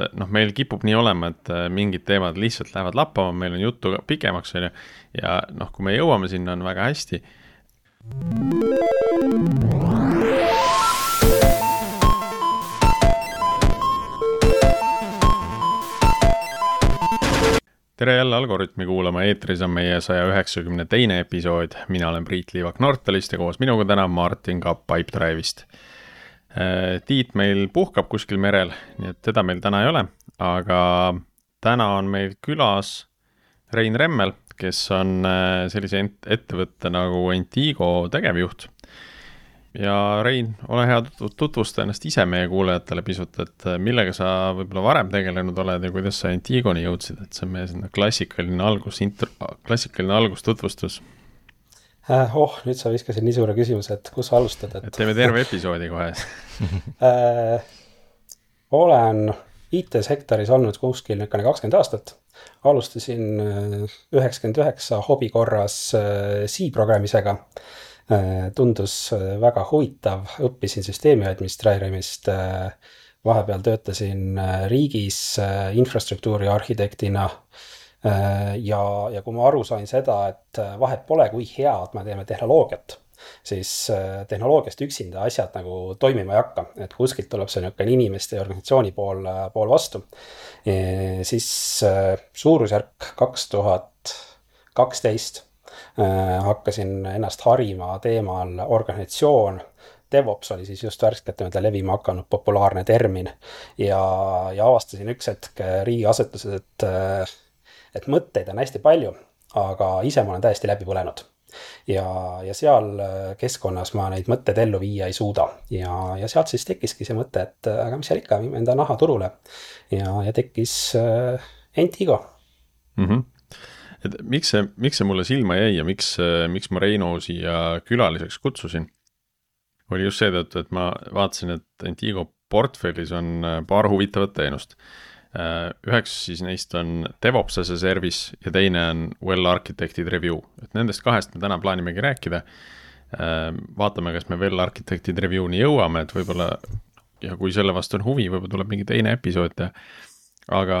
et noh, meil kipub nii olema, et mingid teemad lihtsalt lähevad lappama, meil on juttu pikemaks, on ju, ja noh, kui me jõuame sinna, on väga hästi tere jälle Algorütmi kuulama, eetris on meie saja üheksakümne teine episood, mina olen Priit Liivak Nortalist ja koos minuga täna Martin Kapp Pipedrive'ist. Äh, Tiit meil puhkab kuskil merel, nii et teda meil täna ei ole, aga täna on meil külas Rein Remmel, kes on äh, sellise ettevõtte nagu Entigo tegevjuht ja Rein, ole hea, tutvusta ennast ise meie kuulajatele pisut, et äh, millega sa võib-olla varem tegelenud oled ja kuidas sa Antigoni jõudsid, et see on meie selline klassikaline algus, klassikaline algustutvustus. Oh, nüüd sa viskasid nii suure küsimuse, et kus alustada, et. teeme terve episoodi kohe äh, olen IT-sektoris olnud kuskil niisugune kakskümmend aastat. alustasin äh, üheksakümmend üheksa hobi korras äh, C-programmisega äh, Äh, tundus äh, väga huvitav, õppisin süsteemi administreerimist, äh, vahepeal töötasin riigis infrastruktuuri arhitektina ja, ja kui ma aru sain seda, et vahet pole, kui head me teeme tehnoloogiat, siis tehnoloogiast üksinda asjad nagu toimima ei hakka, et kuskilt tuleb see niisugune inimeste ja organisatsiooni pool, pool vastu. siis suurusjärk kaks tuhat kaksteist Äh, hakkasin ennast harima teemal organisatsioon. DevOps oli siis just värskelt nii-öelda levima hakanud populaarne termin ja, ja avastasin üks hetk riigiasutuses, et, äh, et mõtteid on hästi palju, aga ise ma olen täiesti läbi põlenud ja, ja seal äh, keskkonnas ma neid mõtteid ellu viia ei suuda ja, ja sealt siis tekkiski see mõte, et aga mis seal ikka, viime enda naha turule. ja, ja tekkis äh, Entigo mm. -hmm et miks see, miks see mulle silma jäi ja miks, miks ma Reino siia külaliseks kutsusin, oli just seetõttu, et ma vaatasin, et Antigo portfellis on äh, paar huvitavat teenust. Äh, üheks siis neist on DevOps as a service ja teine on Well Architected Review, et nendest kahest me täna plaanimegi rääkida. Äh, vaatame, kas me Well Architected Review'ni jõuame, et võib-olla ja kui selle vastu on huvi, võib-olla tuleb mingi teine episood teha. aga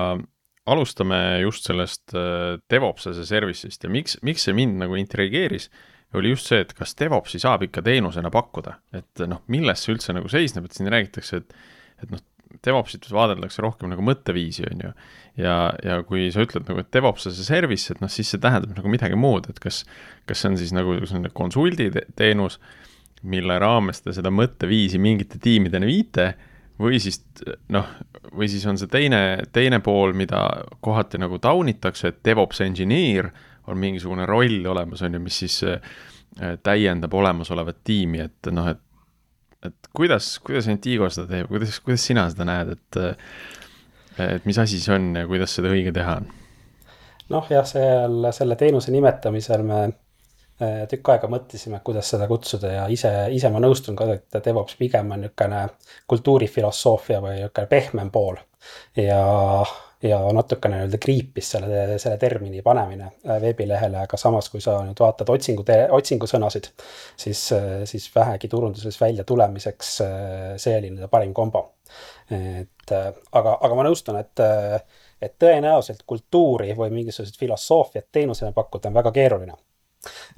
alustame just sellest äh, DevOps as a service'ist ja miks, miks see mind nagu intrigeeris, oli just see, et kas DevOpsi saab ikka teenusena pakkuda, et noh, milles see üldse nagu seisneb, et siin räägitakse, et, et noh, DevOpsit vaadeldakse rohkem nagu mõtteviisi, on ju. ja, ja kui sa ütled nagu, et DevOps as a service, et noh, siis see tähendab nagu midagi muud, et kas, kas see on siis nagu selline konsuldi teenus, mille raames te seda mõtteviisi mingite tiimideni viite või siis noh, või siis on see teine, teine pool, mida kohati nagu taunitakse, et DevOps engineer on mingisugune roll olemas, on ju, mis siis äh, täiendab olemasolevat tiimi, et noh, et et kuidas, kuidas Antigo seda teeb, kuidas, kuidas sina seda näed, et et mis asi see on ja kuidas seda õige teha on? noh, jah, seal selle teenuse nimetamisel me Äh, tükk aega mõtlesime, kuidas seda kutsuda ja ise, ise ma nõustun ka, et DevOps pigem on niisugune kultuurifilosoofia või niisugune pehmem pool. ja, ja natukene nii-öelda kriipis selle, selle termini panemine äh, veebilehele, aga samas, kui sa nüüd vaatad otsingu, otsingusõnasid, siis, äh, siis vähegi turunduses välja tulemiseks see oli nii-öelda parim kombo. et aga, aga ma nõustun, et et tõenäoliselt kultuuri või mingisugust filosoofiat teenusena pakkuda on väga keeruline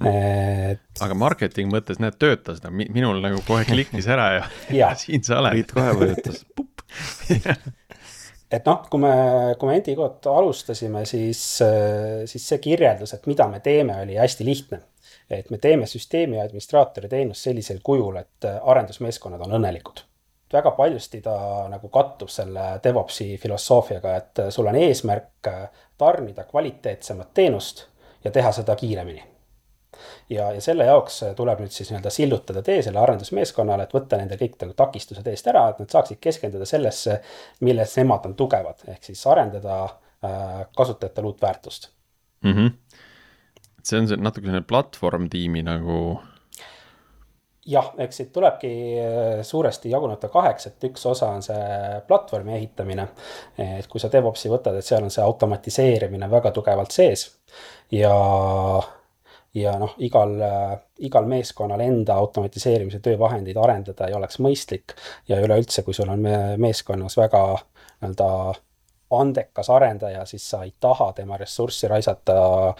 et. aga marketingi mõttes, näed, töötas ta, minul nagu kohe klikkis ära ja, ja siin sa oled. Priit kohe vajutas, pupp et noh, kui me, kui me Endigot alustasime, siis, siis see kirjeldus, et mida me teeme, oli hästi lihtne. et me teeme süsteemi administraatori teenust sellisel kujul, et arendusmeeskonnad on õnnelikud väga paljusti ta nagu kattub selle DevOpsi filosoofiaga, et sul on eesmärk tarnida kvaliteetsemat teenust ja teha seda kiiremini ja, ja selle jaoks tuleb nüüd siis nii-öelda sillutada tee selle arendusmeeskonnale, et võtta nende kõik nagu takistused eest ära, et nad saaksid keskenduda sellesse, milles nemad on tugevad, ehk siis arendada äh, kasutajatele uut väärtust mm. -hmm. see on see natuke selline platvorm-tiimi nagu jah, eks siit tulebki äh, suuresti jaguneda kaheks, et üks osa on see platvormi ehitamine. et kui sa DevOpsi võtad, et seal on see automatiseerimine väga tugevalt sees ja ja noh, igal, igal meeskonnal enda automatiseerimise töövahendeid arendada ei oleks mõistlik ja üleüldse, kui sul on meeskonnas väga nii-öelda andekas arendaja, siis sa ei taha tema ressurssi raisata äh,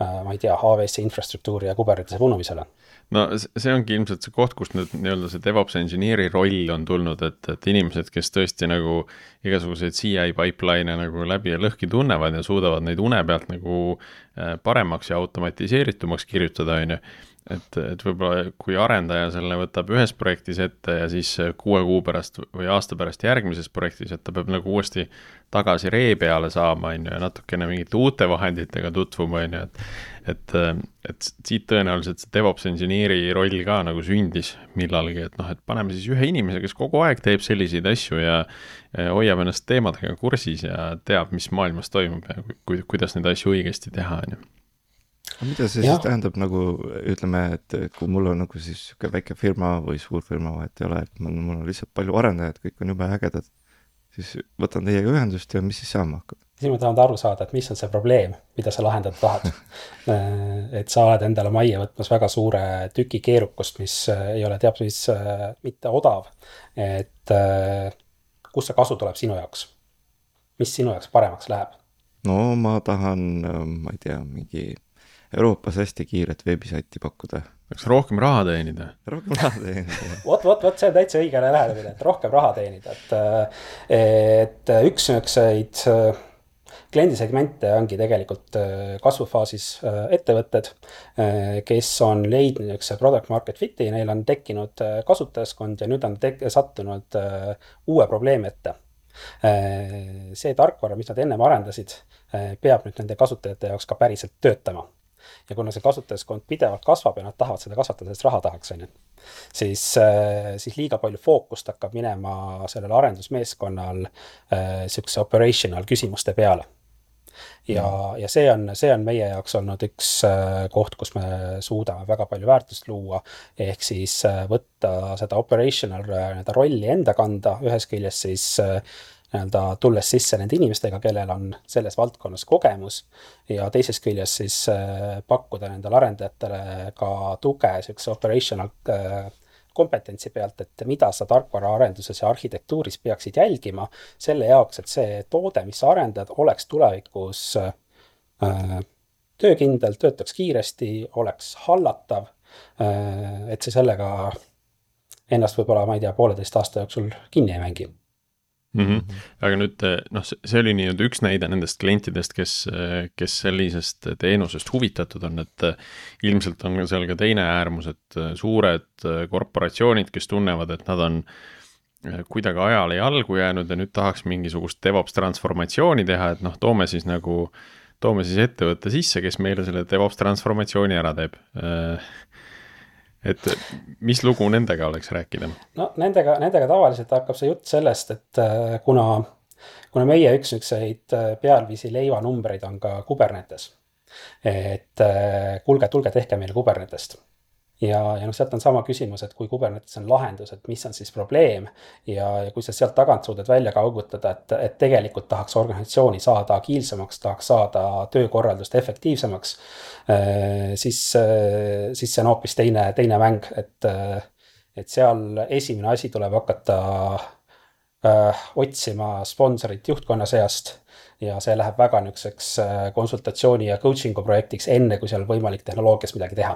ma ei tea, AWS-i infrastruktuuri ja Kubernetese punumisele. No see ongi ilmselt see koht, kus nüüd nii-öelda see DevOps engineer'i roll on tulnud, et, et inimesed, kes tõesti nagu igasuguseid CI pipeline'e nagu läbi ja lõhki tunnevad ja suudavad neid une pealt nagu äh, paremaks ja automatiseeritumaks kirjutada, on ju et, et võib-olla kui arendaja selle võtab ühes projektis ette ja siis kuue kuu pärast või aasta pärast järgmises projektis, et ta peab nagu uuesti tagasi ree peale saama, on ju, ja natukene mingite uute vahenditega tutvuma, on ju, et et, et siit tõenäoliselt see DevOps engineer'i roll ka nagu sündis millalgi, et noh, et paneme siis ühe inimese, kes kogu aeg teeb selliseid asju ja, ja hoiab ennast teemadega kursis ja teab, mis maailmas toimub ja ku, kuidas neid asju õigesti teha, on ju aga mida see ja. siis tähendab nagu ütleme, et kui mul on nagu siis sihuke väike firma või suur firma, vahet ei ole, et mul, mul on lihtsalt palju arendajaid, kõik on jube ägedad, siis võtan teiega ühendust ja mis siis saama hakkab? siis ma tahan aru saada, et mis on see probleem, mida sa lahendada tahad et sa oled endale majja võtmas väga suure tüki keerukust, mis ei ole teab mis mitte odav. et kust see kasu tuleb sinu jaoks? mis sinu jaoks paremaks läheb? no ma tahan, ma ei tea, mingi Euroopas hästi kiiret veebisaiti pakkuda. peaks rohkem raha teenida. rohkem raha teenida vot, vot, vot see on täitsa õigele lähenemine, et rohkem raha teenida, et, et üks niisuguseid kliendisegmente ongi tegelikult kasvufaasis ettevõtted, kes on leidnud niisuguse product market fit'i, neil on tekkinud kasutajaskond ja nüüd on tek-, sattunud uue probleemi ette. see tarkvara, mis nad ennem arendasid, peab nüüd nende kasutajate jaoks ka päriselt töötama ja kuna see kasutajaskond pidevalt kasvab ja nad tahavad seda kasvatada, sest raha tahaks, on ju, siis, äh, siis liiga palju fookust hakkab minema sellel arendusmeeskonnal äh, sihukese operational küsimuste peale ja mm., ja see on, see on meie jaoks olnud üks äh, koht, kus me suudame väga palju väärtust luua. ehk siis võtta seda operational nii-öelda rolli enda kanda, ühest küljest siis nii-öelda tulles sisse nende inimestega, kellel on selles valdkonnas kogemus ja teisest küljest siis äh, pakkuda nendele arendajatele ka tuge niisuguse operational äh, kompetentsi pealt, et mida sa tarkvaraarenduses ja arhitektuuris peaksid jälgima selle jaoks, et see toode, mis sa arendad, oleks tulevikus äh, töökindel, töötaks kiiresti, oleks hallatav et see sellega ennast võib-olla, ma ei tea, pooleteist aasta jooksul kinni ei mängi mm. -hmm. aga nüüd noh, see oli nii-öelda üks näide nendest klientidest, kes, kes sellisest teenusest huvitatud on, et ilmselt on seal ka teine äärmus, et suured korporatsioonid, kes tunnevad, et nad on kuidagi ajale jalgu jäänud ja nüüd tahaks mingisugust DevOps transformatsiooni teha, et noh, toome siis nagu, toome siis ettevõtte sisse, kes meile selle DevOps transformatsiooni ära teeb et mis lugu nendega oleks rääkida? no nendega, nendega tavaliselt hakkab see jutt sellest, et äh, kuna, kuna meie üks niisuguseid äh, pealviisi leivanumbreid on ka Kubernetes. et äh, kuulge, tulge tehke meile Kubernetest ja, ja noh, sealt on sama küsimus, et kui Kubernetes on lahendus, et mis on siis probleem. ja, ja kui sa sealt tagant suudad välja kaugutada, et, et tegelikult tahaks organisatsiooni saada agiilsemaks, tahaks saada töökorraldust efektiivsemaks. siis, siis see on hoopis teine, teine mäng, et, et seal esimene asi tuleb hakata otsima sponsorit juhtkonna seast ja see läheb väga niisuguseks konsultatsiooni ja coaching'u projektiks, enne kui seal võimalik tehnoloogias midagi teha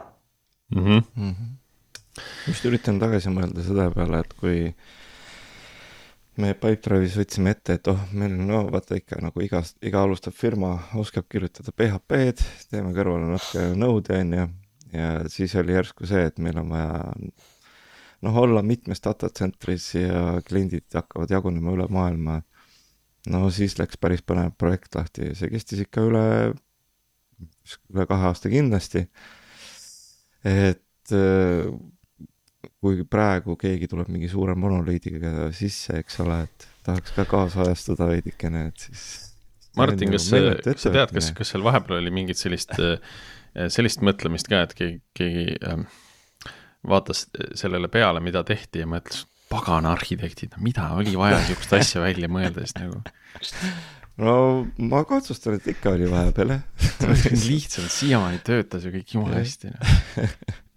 mm. -hmm. Mm -hmm. just üritan tagasi mõelda selle peale, et kui me Pipedrive'is võtsime ette, et oh, meil no vaata ikka nagu igas, iga alustav firma oskab kirjutada PHP-d, teeme kõrvale natuke nõude, on ju, ja siis oli järsku see, et meil on vaja noh, olla mitmes data center'is ja kliendid hakkavad jagunema üle maailma. no siis läks päris põnev projekt lahti, see kestis ikka üle, üle kahe aasta kindlasti et äh, kui praegu keegi tuleb mingi suure monoliidiga sisse, eks ole, et tahaks ka kaasajastada veidikene, et siis. Martin, kas sa, sa tead, kas, kas seal vahepeal oli mingit sellist, äh, sellist mõtlemist ka, et keegi, keegi ähm, vaatas sellele peale, mida tehti ja mõtles, pagana arhitektid, mida oli vaja sihukest asja välja mõelda siis nagu no ma kahtlustan, et ikka oli vahepeal jah lihtsalt siiamaani töötas ju kõik jumala hästi no.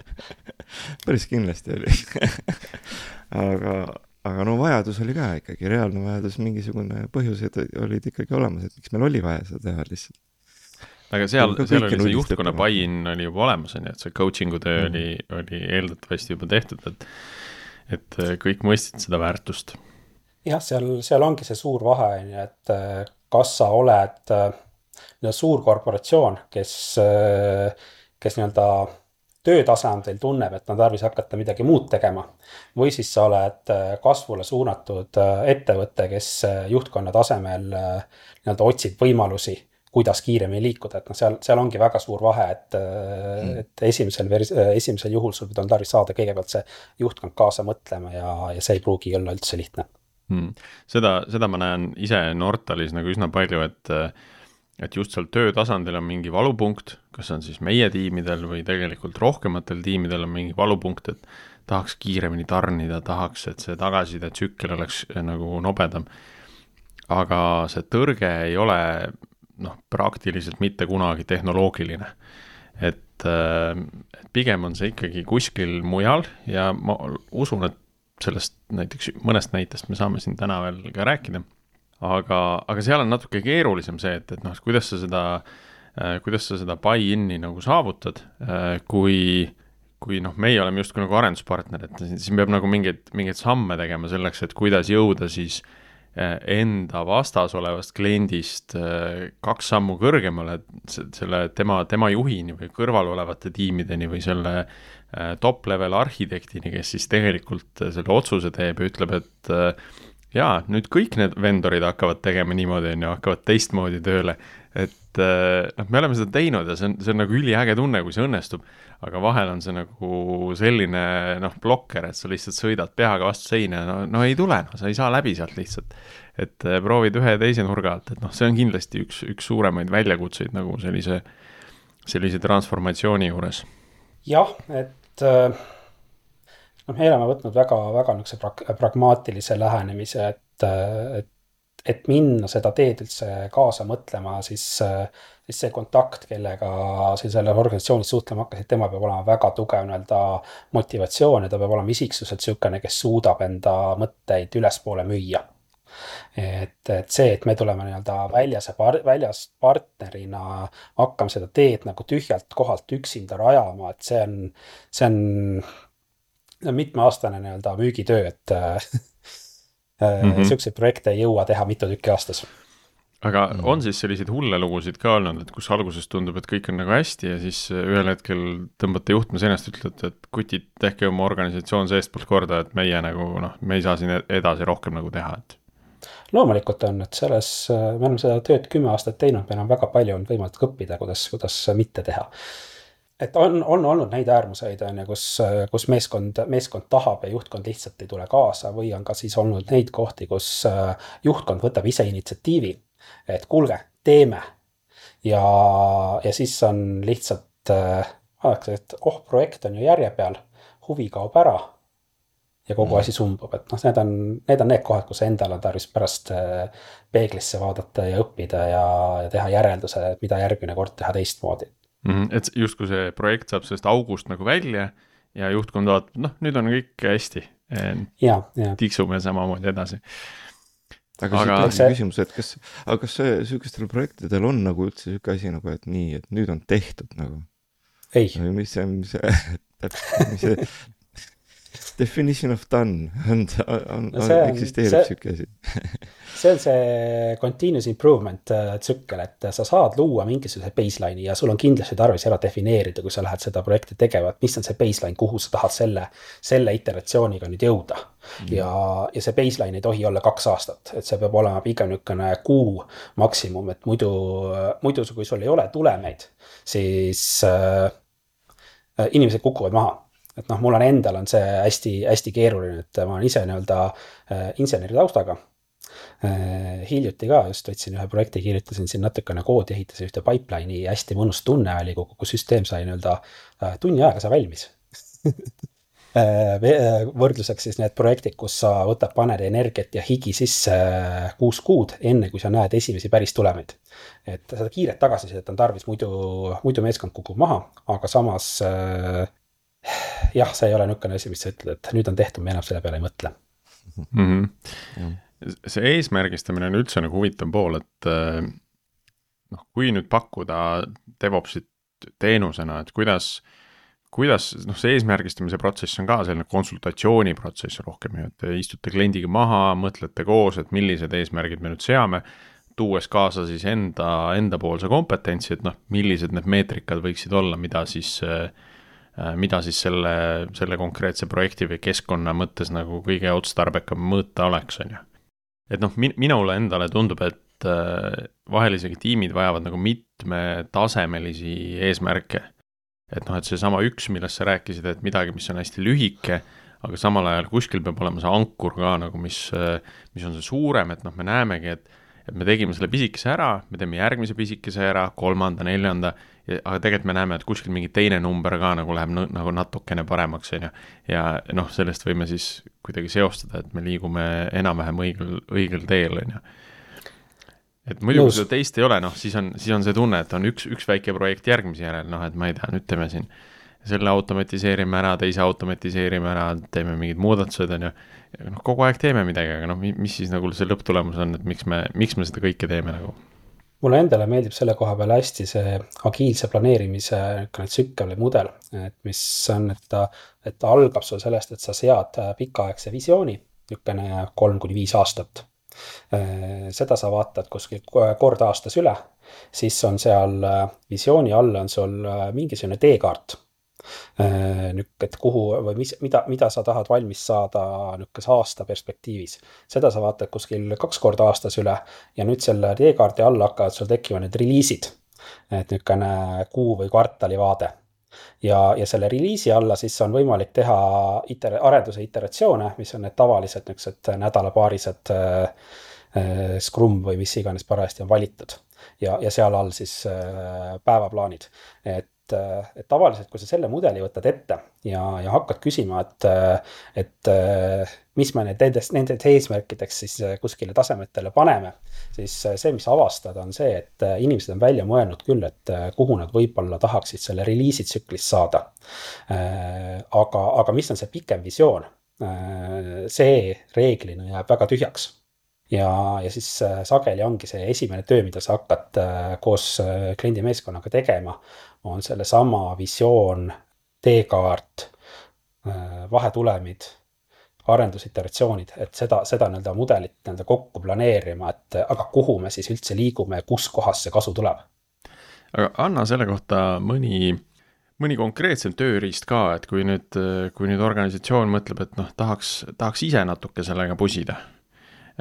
päris kindlasti oli aga, aga no vajadus oli ka ikkagi, reaalne vajadus, mingisugune põhjused olid ikkagi olemas, et miks meil oli vaja seda teha lihtsalt. aga seal, seal oli see juhtkonna buy-in oli juba olemas, on ju, et see coaching'u töö mm. oli, oli eeldatavasti juba tehtud, et et äh, kõik mõistsid seda väärtust. jah, seal, seal ongi see suur vahe, on ju, et äh, kas sa oled äh, nii-öelda suur korporatsioon, kes, kes nii-öelda töötasandil tunneb, et on tarvis hakata midagi muud tegema. või siis sa oled äh, kasvule suunatud äh, ettevõte, kes äh, juhtkonna tasemel nii-öelda otsib võimalusi, kuidas kiiremini liikuda, et noh, seal, seal ongi väga suur vahe, et mm., et esimesel vers-, esimesel juhul sul on tarvis saada kõigepealt see juhtkond kaasa mõtlema ja, ja see ei pruugi olla üldse lihtne mm.. seda, seda ma näen ise Nortalis nagu üsna palju, et et just seal töötasandil on mingi valupunkt, kas on siis meie tiimidel või tegelikult rohkematel tiimidel on mingi valupunkt, et tahaks kiiremini tarnida, tahaks, et see tagasiside oleks eh, nagu nobedam. aga see tõrge ei ole noh, praktiliselt mitte kunagi tehnoloogiline. et, eh, et pigem on see ikkagi kuskil mujal ja ma usun, et sellest näiteks mõnest näitest me saame siin täna veel ka rääkida. Aga, aga seal on natuke keerulisem see, et, et noh, kuidas sa seda, äh, kuidas sa seda buy-in'i nagu saavutad, äh, kui, kui noh, meie oleme justkui nagu arenduspartner, et siin peab nagu mingeid, mingeid samme tegema selleks, et kuidas jõuda siis äh, enda vastas olevast kliendist kaks sammu kõrgemale, selle tema, tema juhini või kõrval olevate tiimideni või selle top-level arhitektini, kes siis tegelikult selle otsuse teeb ja ütleb, et jaa, nüüd kõik need vendorid hakkavad tegema niimoodi, on ju, hakkavad teistmoodi tööle. Et eh, noh, me oleme seda teinud ja see on, see on nagu üliäge tunne, kui see õnnestub. aga vahel on see nagu selline noh, blokker, et sa lihtsalt sõidad peaga vastu seina ja no, no ei tule, no sa ei saa läbi sealt lihtsalt. et eh, proovid ühe ja teise nurga alt, et noh, see on kindlasti üks, üks suuremaid väljakutseid nagu sellise, sellise transformatsiooni juures. jah, et äh noh, me oleme võtnud väga, väga niisuguse prag-, pragmaatilise lähenemise, et, et, et minna seda teed üldse kaasa mõtlema, siis, siis see kontakt, kellega sa selles organisatsioonis suhtlema hakkasid, tema peab olema väga tugev nii-öelda motivatsioon ja ta peab olema isiksuselt niisugune, kes suudab enda mõtteid ülespoole müüa. Et, et see, et me tuleme nii-öelda väljase par-, väljas partnerina, hakkame seda teed nagu tühjalt kohalt üksinda rajama, et see on, see on mitmeaastane nii-öelda müügitöö, et mm -hmm. siukseid projekte ei jõua teha mitu tükki aastas aga mm. on siis selliseid hulle lugusid ka olnud, et kus alguses tundub, et kõik on nagu hästi ja siis ühel hetkel tõmbate juhtme seinast, ütlete, et kutid, tehke oma organisatsioon seestpoolt korda, et meie nagu noh, me ei saa siin edasi rohkem nagu teha, et. loomulikult on, et selles, me oleme seda tööd kümme aastat teinud, meil on väga palju olnud võimalik õppida, kuidas, kuidas mitte teha et on, on olnud neid äärmuseid, on ju, kus, kus meeskond, meeskond tahab ja juhtkond lihtsalt ei tule kaasa või on ka siis olnud neid kohti, kus äh, juhtkond võtab ise initsiatiivi. et kuulge, teeme. ja, ja siis on lihtsalt äh, et oh, projekt on ju järje peal, huvi kaob ära. ja kogu mm. asi sumbub, et noh, need on, need on need kohad, kus endal on tarvis pärast äh, peeglisse vaadata ja õppida ja, ja teha järelduse, mida järgmine kord teha teistmoodi mm. -hmm. et justkui see projekt saab sellest august nagu välja ja juhtkond vaatab, noh, nüüd on kõik hästi. tiksume samamoodi edasi. aga, aga... siit tekib küsimus, et kas, aga kas see, sihukestel projektidel on nagu üldse sihuke asi nagu, et nii, et nüüd on tehtud nagu? ei. mis see, mis see, täpselt, mis see definition of done on, on, on, on, eksisteerib sihuke asi. see on see continuous improvement äh, tsükkel, et sa saad luua mingisuguse baseline'i ja sul on kindlasti tarvis ära defineerida, kui sa lähed seda projekti tegema, et mis on see baseline, kuhu sa tahad selle, selle iteratsiooniga nüüd jõuda. Mm.. ja, ja see baseline ei tohi olla kaks aastat, et see peab olema pigem niisugune kuu maksimum, et muidu, muidu kui sul ei ole tulemeid, siis äh, inimesed kukuvad maha et noh, mul on endal on see hästi-hästi keeruline, et ma olen ise nii-öelda äh, inseneri taustaga Äh, hiljuti ka just võtsin ühe projekti, kirjutasin siin natukene koodi, ehitasin ühte pipeline'i, hästi mõnus tunne oli, kui kogu süsteem sai nii-öelda äh, tunni ajaga sai valmis võrdluseks siis need projektid, kus sa võtad, paned energiat ja higi sisse kuus kuud, enne kui sa näed esimesi päris tulemeid. et seda kiiret tagasisidet on tarvis, muidu, muidu meeskond kukub maha, aga samas jah, see ei ole niisugune asi, mis sa ütled, et nüüd on tehtud, me enam selle peale ei mõtle mm. -hmm. see eesmärgistamine on üldse nagu huvitav pool, et äh, noh, kui nüüd pakkuda DevOpsit teenusena, et kuidas, kuidas noh, see eesmärgistamise protsess on ka selline konsultatsiooniprotsess rohkem ju, et te istute kliendiga maha, mõtlete koos, et millised eesmärgid me nüüd seame tuues kaasa siis enda, endapoolse kompetentsi, et noh, millised need meetrikad võiksid olla, mida siis Äh, mida siis selle, selle konkreetse projekti või keskkonna mõttes nagu kõige otstarbekam mõõta oleks, on ju. et noh, min-, minule endale tundub, et äh, vahel isegi tiimid vajavad nagu mitmetasemelisi eesmärke. et noh, et seesama üks, millest sa rääkisid, et midagi, mis on hästi lühike, aga samal ajal kuskil peab olema see ankur ka nagu, mis, äh, mis on see suurem, et noh, me näemegi, et et me tegime selle pisikese ära, me teeme järgmise pisikese ära, kolmanda, neljanda, aga tegelikult me näeme, et kuskil mingi teine number ka nagu läheb nagu natukene paremaks, on ju. ja noh, sellest võime siis kuidagi seostada, et me liigume enam-vähem õigel, õigel teel, on ju. et muidu, kui seda teist ei ole, noh, siis on, siis on see tunne, et on üks, üks väike projekt järgmise järel, noh, et ma ei tea, nüüd teeme siin selle automatiseerime ära, teise automatiseerime ära, teeme mingid muudatused, on ju. Noh, kogu aeg teeme midagi, aga noh, mis siis nagu see lõpptulemus on, et miks me, miks me seda kõike teeme nagu? mulle endale meeldib selle koha peal hästi see agiilse planeerimise niisugune tsükkel või mudel, et mis on, et ta, et ta algab sul sellest, et sa sead pikaaegse visiooni, niisugune kolm kuni viis aastat. seda sa vaatad kuskil kord aastas üle, siis on seal visiooni all on sul mingisugune teekaart Äh, nükk-, et kuhu või mis, mida, mida sa tahad valmis saada nihukese aasta perspektiivis. seda sa vaatad kuskil kaks korda aastas üle ja nüüd selle teekaardi all hakkavad sul tekkima need reliisid. et niisugune kuu või kvartali vaade ja, ja selle reliisi alla siis on võimalik teha iter-, arenduse iteratsioone, mis on need tavalised niisugused nädalapaarised äh, äh, Scrum või mis iganes parajasti on valitud. ja, ja seal all siis äh, päevaplaanid, et et, et tavaliselt, kui sa selle mudeli võtad ette ja, ja hakkad küsima, et, et mis me need nendest, nendest eesmärkideks siis kuskile tasemetele paneme, siis see, mis avastad, on see, et inimesed on välja mõelnud küll, et kuhu nad võib-olla tahaksid selle reliisi tsüklis saada. aga, aga mis on see pikem visioon? see reeglina jääb väga tühjaks ja, ja siis sageli ongi see esimene töö, mida sa hakkad koos kliendi meeskonnaga tegema, on sellesama visioon, teekaart, äh, vahetulemid, arendusiteratsioonid, et seda, seda nii-öelda mudelit nii-öelda kokku planeerima, et aga kuhu me siis üldse liigume ja kus kohas see kasu tuleb. aga anna selle kohta mõni, mõni konkreetsem tööriist ka, et kui nüüd, kui nüüd organisatsioon mõtleb, et noh, tahaks, tahaks ise natuke sellega pusida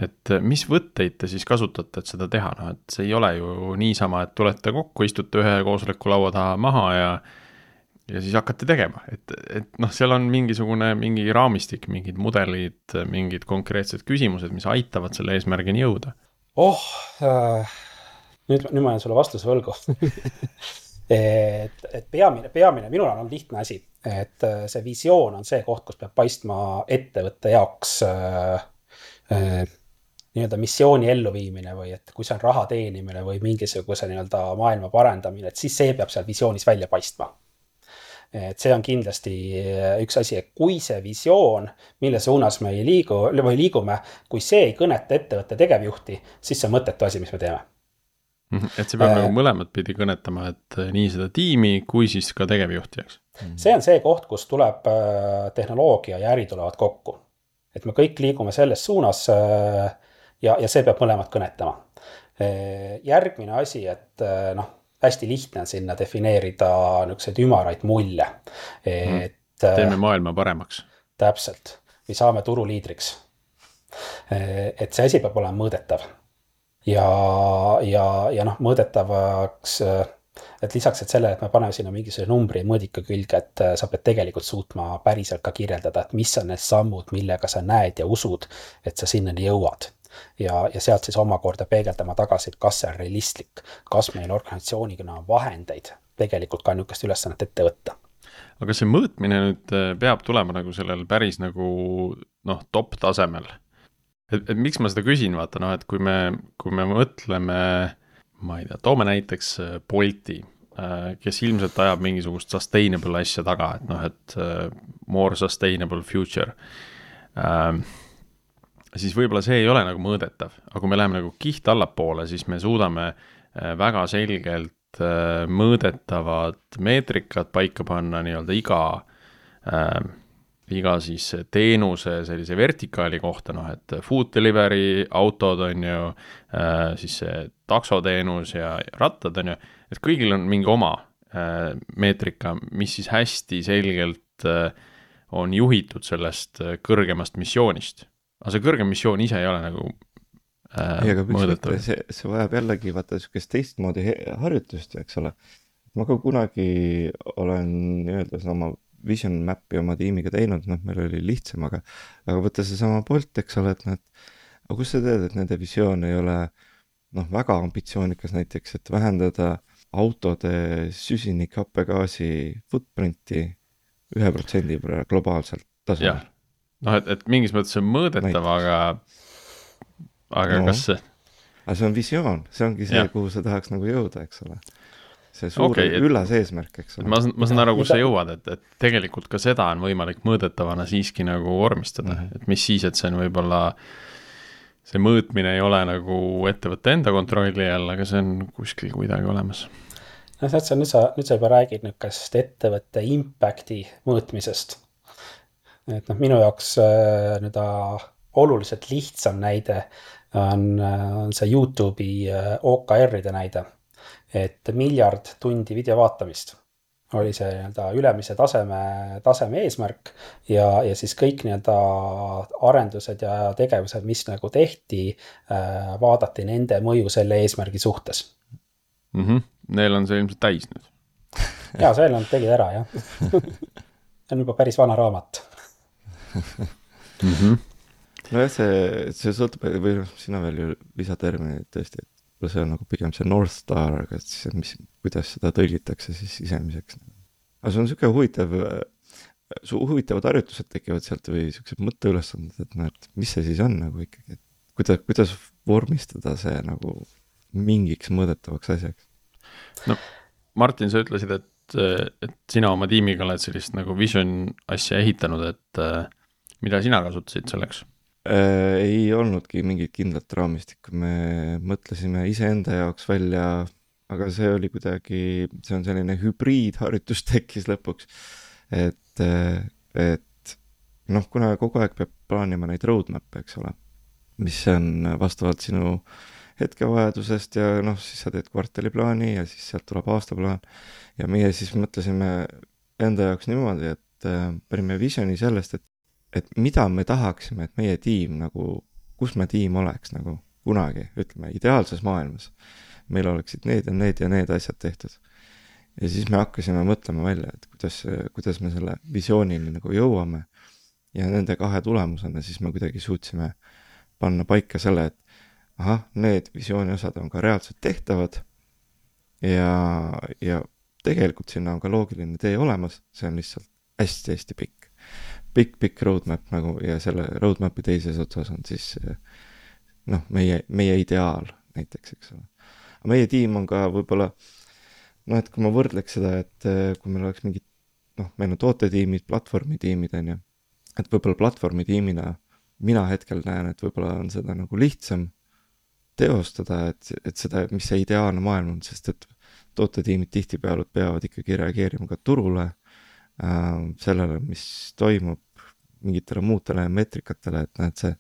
et mis võtteid te siis kasutate, et seda teha, noh et see ei ole ju niisama, et tulete kokku, istute ühe koosoleku laua taha maha ja ja siis hakkate tegema, et, et noh, seal on mingisugune, mingi raamistik, mingid mudelid, mingid konkreetsed küsimused, mis aitavad selle eesmärgini jõuda. oh äh,, nüüd, nüüd ma jään sulle vastuse võlgu. Et, et peamine, peamine, minul on olnud lihtne asi, et äh, see visioon on see koht, kus peab paistma ettevõtte jaoks äh, äh, nii-öelda missiooni elluviimine või et kui see on raha teenimine või mingisuguse nii-öelda maailma parendamine, et siis see peab seal visioonis välja paistma. et see on kindlasti üks asi, et kui see visioon, mille suunas me ei liigu või liigume, kui see ei kõneta ettevõtte tegevjuhti, siis see on mõttetu asi, mis me teeme mhm, et see peab äh, nagu mõlemat pidi kõnetama, et nii seda tiimi kui siis ka tegevjuhti, eks? see on see koht, kus tuleb äh, tehnoloogia ja äri tulevad kokku. et me kõik liigume selles suunas äh, ja, ja see peab mõlemat kõnetama. järgmine asi, et noh, hästi lihtne on sinna defineerida niisuguseid ümaraid mulje, et mm. teeme maailma paremaks. täpselt, või saame turuliidriks. et see asi peab olema mõõdetav. ja, ja, ja noh, mõõdetavaks et lisaks, et sellele, et me paneme sinna mingisuguse numbri mõõdiku külge, et sa pead tegelikult suutma päriselt ka kirjeldada, et mis on need sammud, millega sa näed ja usud, et sa sinnani jõuad ja, ja sealt siis omakorda peegeldama tagasi, et kas see on realistlik, kas meil organisatsioonina on vahendeid tegelikult ka niisugust ülesannet ette võtta aga see mõõtmine nüüd äh, peab tulema nagu sellel päris nagu noh, top tasemel. et, et miks ma seda küsin, vaata noh, et kui me, kui me mõtleme, ma ei tea, toome näiteks äh, Bolti, äh, kes ilmselt ajab mingisugust sustainable asja taga, et noh, et more sustainable future siis võib-olla see ei ole nagu mõõdetav, aga kui me läheme nagu kiht allapoole, siis me suudame äh, väga selgelt äh, mõõdetavad meetrikad paika panna nii-öelda iga äh, iga siis teenuse sellise vertikaali kohta, noh et food delivery autod on ju äh,, siis see taksoteenus ja rattad on ju, et kõigil on mingi oma äh, meetrika, mis siis hästi selgelt äh, on juhitud sellest äh, kõrgemast missioonist. Aga see kõrgem missioon ise ei ole nagu äh, ei, aga mitte, see, see vajab jällegi vaata niisugust teistmoodi harjutust ju, eks ole. ma ka kunagi olen nii-öelda sama vision map'i oma tiimiga teinud, noh, meil oli lihtsam, aga, aga võtta seesama Bolt, eks ole, et et aga kust sa tead, et nende visioon ei ole noh, väga ambitsioonikas näiteks, et vähendada autode süsinikhapegaasi footprint'i ühe protsendi võrra globaalselt tasemel. Noh, et, et mingis mõttes see on mõõdetav, aga, aga no. kas see? aga see on visioon, see ongi see, kuhu sa tahaks nagu jõuda, eks ole see suur okay, et, üllas eesmärk, eks ole. ma, ma saan aru, kus sa jõuad, et, et tegelikult ka seda on võimalik mõõdetavana siiski nagu vormistada mm, -hmm. et mis siis, et see on võib-olla, see mõõtmine ei ole nagu ettevõtte enda kontrolli all, aga see on kuskil kuidagi olemas. noh, tead sa, nüüd sa, nüüd sa juba räägid niisugust ettevõtte impact'i mõõtmisest. Et noh, minu jaoks äh, nii-öelda oluliselt lihtsam näide on, äh, on see Youtube'i äh, OKR-ide näide et miljard tundi video vaatamist oli see nii-öelda ülemise taseme, taseme eesmärk ja, ja siis kõik nii-öelda arendused ja tegevused, mis nagu tehti äh,, vaadati nende mõju selle eesmärgi suhtes mm. -hmm. Neil on see ilmselt täis nüüd ja, see nad tegid ära jah see on juba päris vana raamat mm. -hmm. nojah, see, see sõltub või noh, siin on veel ju lisaterminid tõesti, et võib-olla see on nagu pigem see North Star, aga et siis, mis, kuidas seda tõlgitakse siis sisemiseks. aga see on niisugune huvitav, su huvitavad harjutused tekivad sealt või niisugused mõtteülesanded, et noh, et mis see siis on nagu ikkagi, et kuidas, kuidas vormistada see nagu mingiks mõõdetavaks asjaks? no Martin, sa ütlesid, et, et sina oma tiimiga oled sellist nagu vision asja ehitanud, et mida sina kasutasid selleks? äh,? ei olnudki mingit kindlat raamistikku, me mõtlesime iseenda jaoks välja, aga see oli kuidagi, see on selline hübriidharjutus tekkis lõpuks. et, et noh, kuna kogu aeg peab plaanima neid roadmap'e, eks ole, mis on vastavalt sinu hetkevajadusest ja noh, siis sa teed kvartaliplaani ja siis sealt tuleb aastaplaan. ja meie siis mõtlesime enda jaoks niimoodi, et äh, panime visioni sellest, et et mida me tahaksime, et meie tiim nagu, kus me tiim oleks nagu kunagi, ütleme ideaalses maailmas. meil oleksid need ja need ja need asjad tehtud. ja siis me hakkasime mõtlema välja, et kuidas, kuidas me selle visioonini nagu jõuame. ja nende kahe tulemusena siis me kuidagi suutsime panna paika selle, et ahah, need visiooni osad on ka reaalselt tehtavad. ja, ja tegelikult sinna on ka loogiline tee olemas, see on lihtsalt hästi-hästi pikk pikk-pikk roadmap nagu ja selle roadmap'i teises otsas on siis noh, meie, meie ideaal näiteks, eks ole. aga meie tiim on ka võib-olla noh, et kui ma võrdleks seda, et eh, kui meil oleks mingid noh, meil on tootetiimid, platvormitiimid, on ju, et võib-olla platvormitiimina mina hetkel näen, et võib-olla on seda nagu lihtsam teostada, et, et seda, mis see ideaalne maailm on, sest et tootetiimid tihtipeale peavad ikkagi reageerima ka turule sellele, mis toimub, mingitele muudele meetrikatele, et et see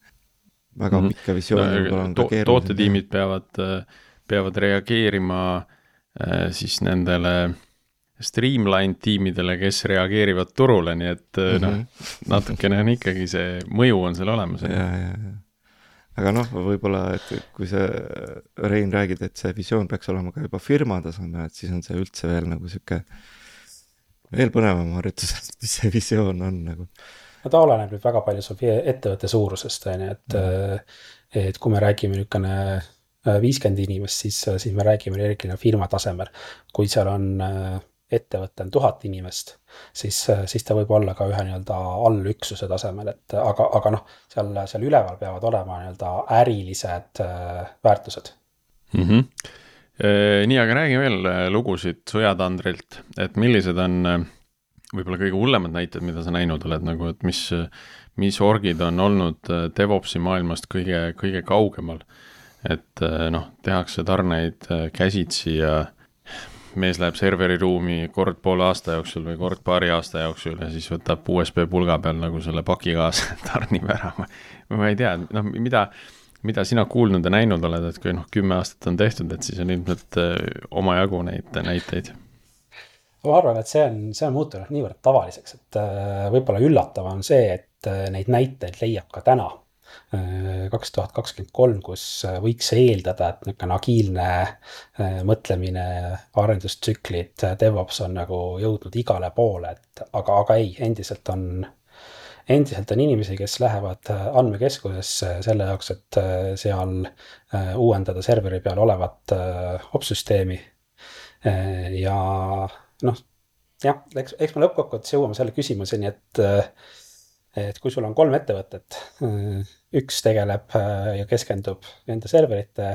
väga mm -hmm. pikka visiooni ka keeruline. tootetiimid peavad, peavad reageerima äh, siis nendele streamline tiimidele, kes reageerivad turule, nii et mm -hmm. noh, mhm. natukene on ikkagi see mõju on seal olemas. ja, ja, ja aga noh, võib-olla, et kui sa, Rein, räägid, et see visioon peaks olema ka juba firma tasemel, et siis on see üldse veel nagu sihuke veel põnevam harjutus, et mis see visioon on nagu. no ta oleneb nüüd väga palju su ettevõtte suurusest, on ju, et mm., et kui me räägime niisugune äh, viiskümmend inimest, siis, siis me räägime reeglina firma tasemel. kui seal on äh, ettevõte on tuhat inimest, siis, siis ta võib olla ka ühe nii-öelda allüksuse tasemel, et aga, aga noh, seal, seal üleval peavad olema nii-öelda ärilised väärtused mm. -hmm nii, aga räägi veel lugusid sõjatandrilt, et millised on võib-olla kõige hullemad näited, mida sa näinud oled nagu, et mis, mis orgid on olnud äh, DevOpsi maailmast kõige, kõige kaugemal. et äh, noh, tehakse tarneid äh, käsitsi ja mees läheb serveriruumi kord poole aasta jooksul või kord paari aasta jooksul ja siis võtab USB pulga peal nagu selle paki kaasa, tarnib ära. ma ei tea, noh, mida, mida sina kuulnud ja näinud oled, et kui noh, kümme aastat on tehtud, et siis on ilmselt omajagu neid näiteid? Ma arvan, et see on, see on muutunud niivõrd tavaliseks, et äh, võib-olla üllatav on see, et äh, neid näiteid leiab ka täna, äh, kaks tuhat kakskümmend kolm, kus võiks eeldada, et niisugune agiilne mõtlemine, arendustsüklid, DevOps on nagu jõudnud igale poole, et aga, aga ei, endiselt on, endiselt on inimesi, kes lähevad andmekeskusesse selle jaoks, et seal uuendada serveri peal olevat opsüsteemi. Ja noh, jah, eks, eks me lõppkokkuvõttes jõuame selle küsimuseni, et et kui sul on kolm ettevõtet, üks tegeleb ja keskendub enda serverite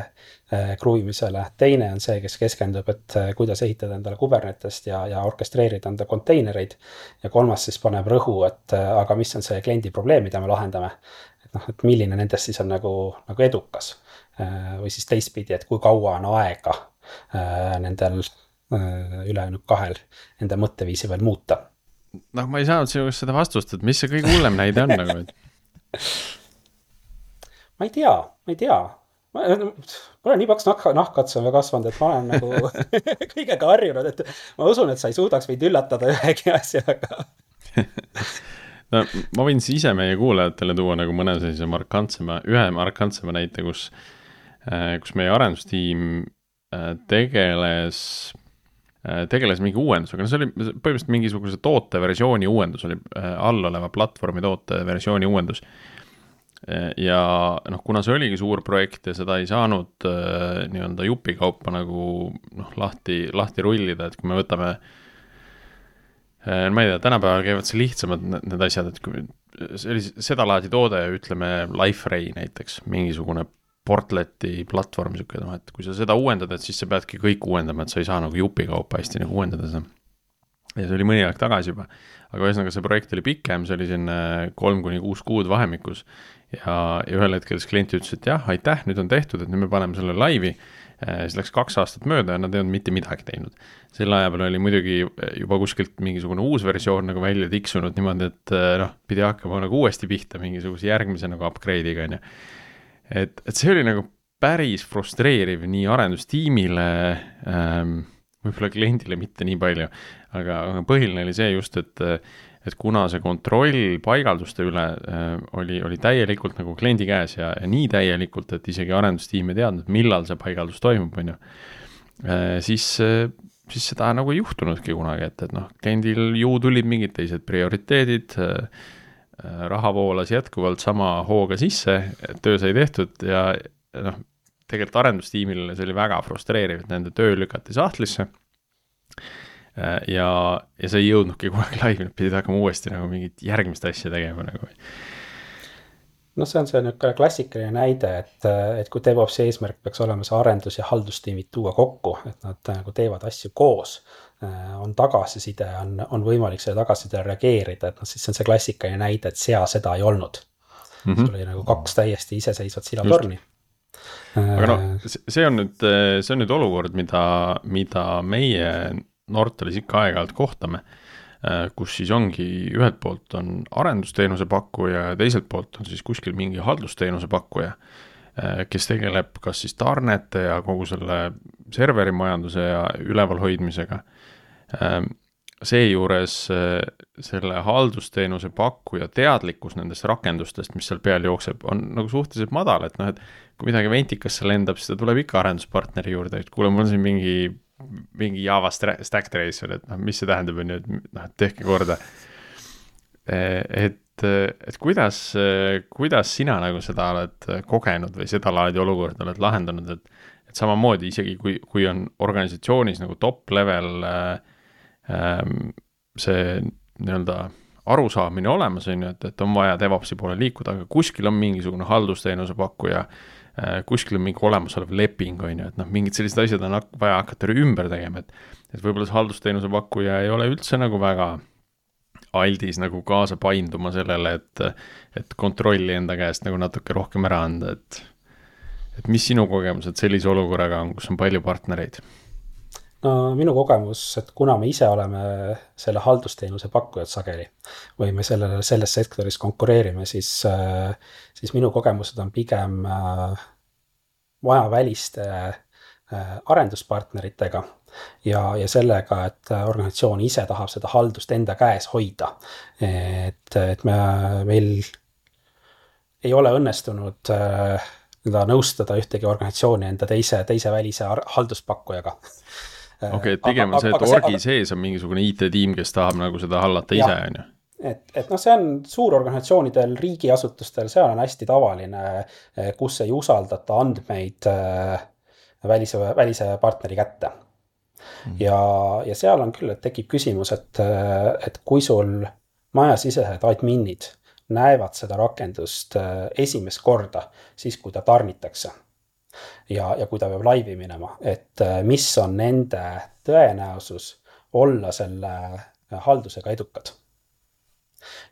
kruvimisele, teine on see, kes keskendub, et kuidas ehitada endale Kubernetest ja, ja orkestreerida enda konteinereid. ja kolmas siis paneb rõhu, et aga mis on see kliendi probleem, mida me lahendame. et noh, et milline nendest siis on nagu, nagu edukas. või siis teistpidi, et kui kaua on aega nendel Äh, ülejäänud kahel enda mõtteviisi veel muuta. noh, ma ei saanud sinu käest seda vastust, et mis see kõige hullem näide on nagu, et. ma ei tea, ma ei tea. mul on nii paks nahk, nahkatse kasvanud, et ma olen nagu kõigega harjunud, et ma usun, et sa ei suudaks mind üllatada ühegi asjaga no ma võin siis ise meie kuulajatele tuua nagu mõne sellise markantsema, ühe markantsema näite, kus, äh, kus meie arendustiim äh, tegeles Äh, tegeles mingi uuendusega, no see oli põhimõtteliselt mingisuguse toote versiooni uuendus oli äh, all oleva platvormi toote versiooni uuendus. Äh, ja noh, kuna see oligi suur projekt ja seda ei saanud nii-öelda jupikaupa nagu noh, lahti, lahti rullida, et kui me võtame ma ei tea, tänapäeval käivad see lihtsamad need asjad, et kui oli sedalaadi toode, ütleme, Liferay näiteks, mingisugune Portleti platvorm, sihuke noh, et kui sa seda uuendad, et siis sa peadki kõik uuendama, et sa ei saa nagu jupikaupa hästi nagu uuendada seda. ja see oli mõni aeg tagasi juba, aga ühesõnaga see projekt oli pikem, see oli selline kolm kuni kuus kuud vahemikus. Ja, ja ühel hetkel siis klient ütles, et jah, aitäh, nüüd on tehtud, et nüüd me paneme selle laivi siis läks kaks aastat mööda ja nad ei olnud mitte midagi teinud. selle aja peal oli muidugi juba kuskilt mingisugune uus versioon nagu välja tiksunud niimoodi, et noh, pidi hakkama nagu uuesti pihta mingisuguse järgmise nagu upgrade'iga, on ju et, et see oli nagu päris frustreeriv nii arendustiimile ähm,, võib-olla kliendile mitte nii palju, aga, aga põhiline oli see just, et et kuna see kontroll paigalduste üle äh, oli, oli täielikult nagu kliendi käes ja, ja nii täielikult, et isegi arendustiim ei teadnud, millal see paigaldus toimub, on ju äh,, siis äh, siis seda nagu ei juhtunudki kunagi, et, et noh, kliendil ju tulid mingid teised prioriteedid äh,, raha voolas jätkuvalt sama hooga sisse, töö sai tehtud ja noh, tegelikult arendustiimile see oli väga frustreeriv, et nende töö lükati sahtlisse. Äh, ja, ja see ei jõudnudki kunagi laivi, nad pidid hakkama uuesti nagu mingit järgmist asja tegema nagu. noh, see on see niisugune klassikaline näide, et, et kui DevOpsi eesmärk peaks olema see arendus- ja haldustiimid tuua kokku, et nad nagu teevad asju koos Äh, on tagasiside, on, on võimalik selle tagasisidele reageerida, et noh, siis see on see klassikaline näide, et sea seda ei olnud mm. -hmm. sul oli nagu kaks täiesti iseseisvat silatorni. Aga noh, see on nüüd, see on nüüd olukord, mida, mida meie Nortalis ikka aeg-ajalt kohtame. Äh, kus siis ongi, ühelt poolt on arendusteenuse pakkuja ja teiselt poolt on siis kuskil mingi haldusteenuse pakkuja äh, kes tegeleb kas siis tarnete ja kogu selle serverimajanduse ja ülevalhoidmisega seejuures eh, selle haldusteenuse pakkuja teadlikkus nendest rakendustest, mis seal peal jookseb, on nagu suhteliselt madal, et noh, et kui midagi ventikasse lendab, siis ta tuleb ikka arenduspartneri juurde, et kuule, mul on siin mingi, mingi Java stack tracer, et noh, mis see tähendab, on ju, et noh, et tehke korda. Eh, et, et kuidas, kuidas sina nagu seda oled kogenud või sedalaadi olukorda oled lahendanud, et et samamoodi isegi kui, kui on organisatsioonis nagu top level äh, see nii-öelda arusaamine olemas, on ju, et, et on vaja DevOpsi poole liikuda, aga kuskil on mingisugune haldusteenuse pakkuja, äh, kuskil on mingi olemasolev leping, on ju, et noh, mingid sellised asjad on vaja hakata ümber tegema, et et võib-olla see haldusteenuse pakkuja ei ole üldse nagu väga aldis nagu kaasa painduma sellele, et, et kontrolli enda käest nagu natuke rohkem ära anda, et et mis sinu kogemused sellise olukorraga on, kus on palju partnereid? No minu kogemus, et kuna me ise oleme selle haldusteenuse pakkujad sageli või me sellele, selles sektoris konkureerime, siis, siis minu kogemused on pigem majaväliste arenduspartneritega ja, ja sellega, et organisatsioon ise tahab seda haldust enda käes hoida. et, et me, meil ei ole õnnestunud äh, nii-öelda nõustada ühtegi organisatsiooni enda teise, teise välise halduspakkujaga okei okay,, et pigem on see, et orgi sees on mingisugune IT-tiim, kes tahab nagu seda hallata ise, on ju? et, et noh, see on suurorganisatsioonidel, riigiasutustel, seal on hästi tavaline, kus ei usaldata andmeid äh, välise, välise partneri kätte mm. -hmm. ja, ja seal on küll, et tekib küsimus, et, et kui sul majasisesed adminid näevad seda rakendust äh, esimest korda, siis kui ta tarnitakse. Ja, ja kui ta peab laivi minema, et äh, mis on nende tõenäosus olla selle äh, haldusega edukad.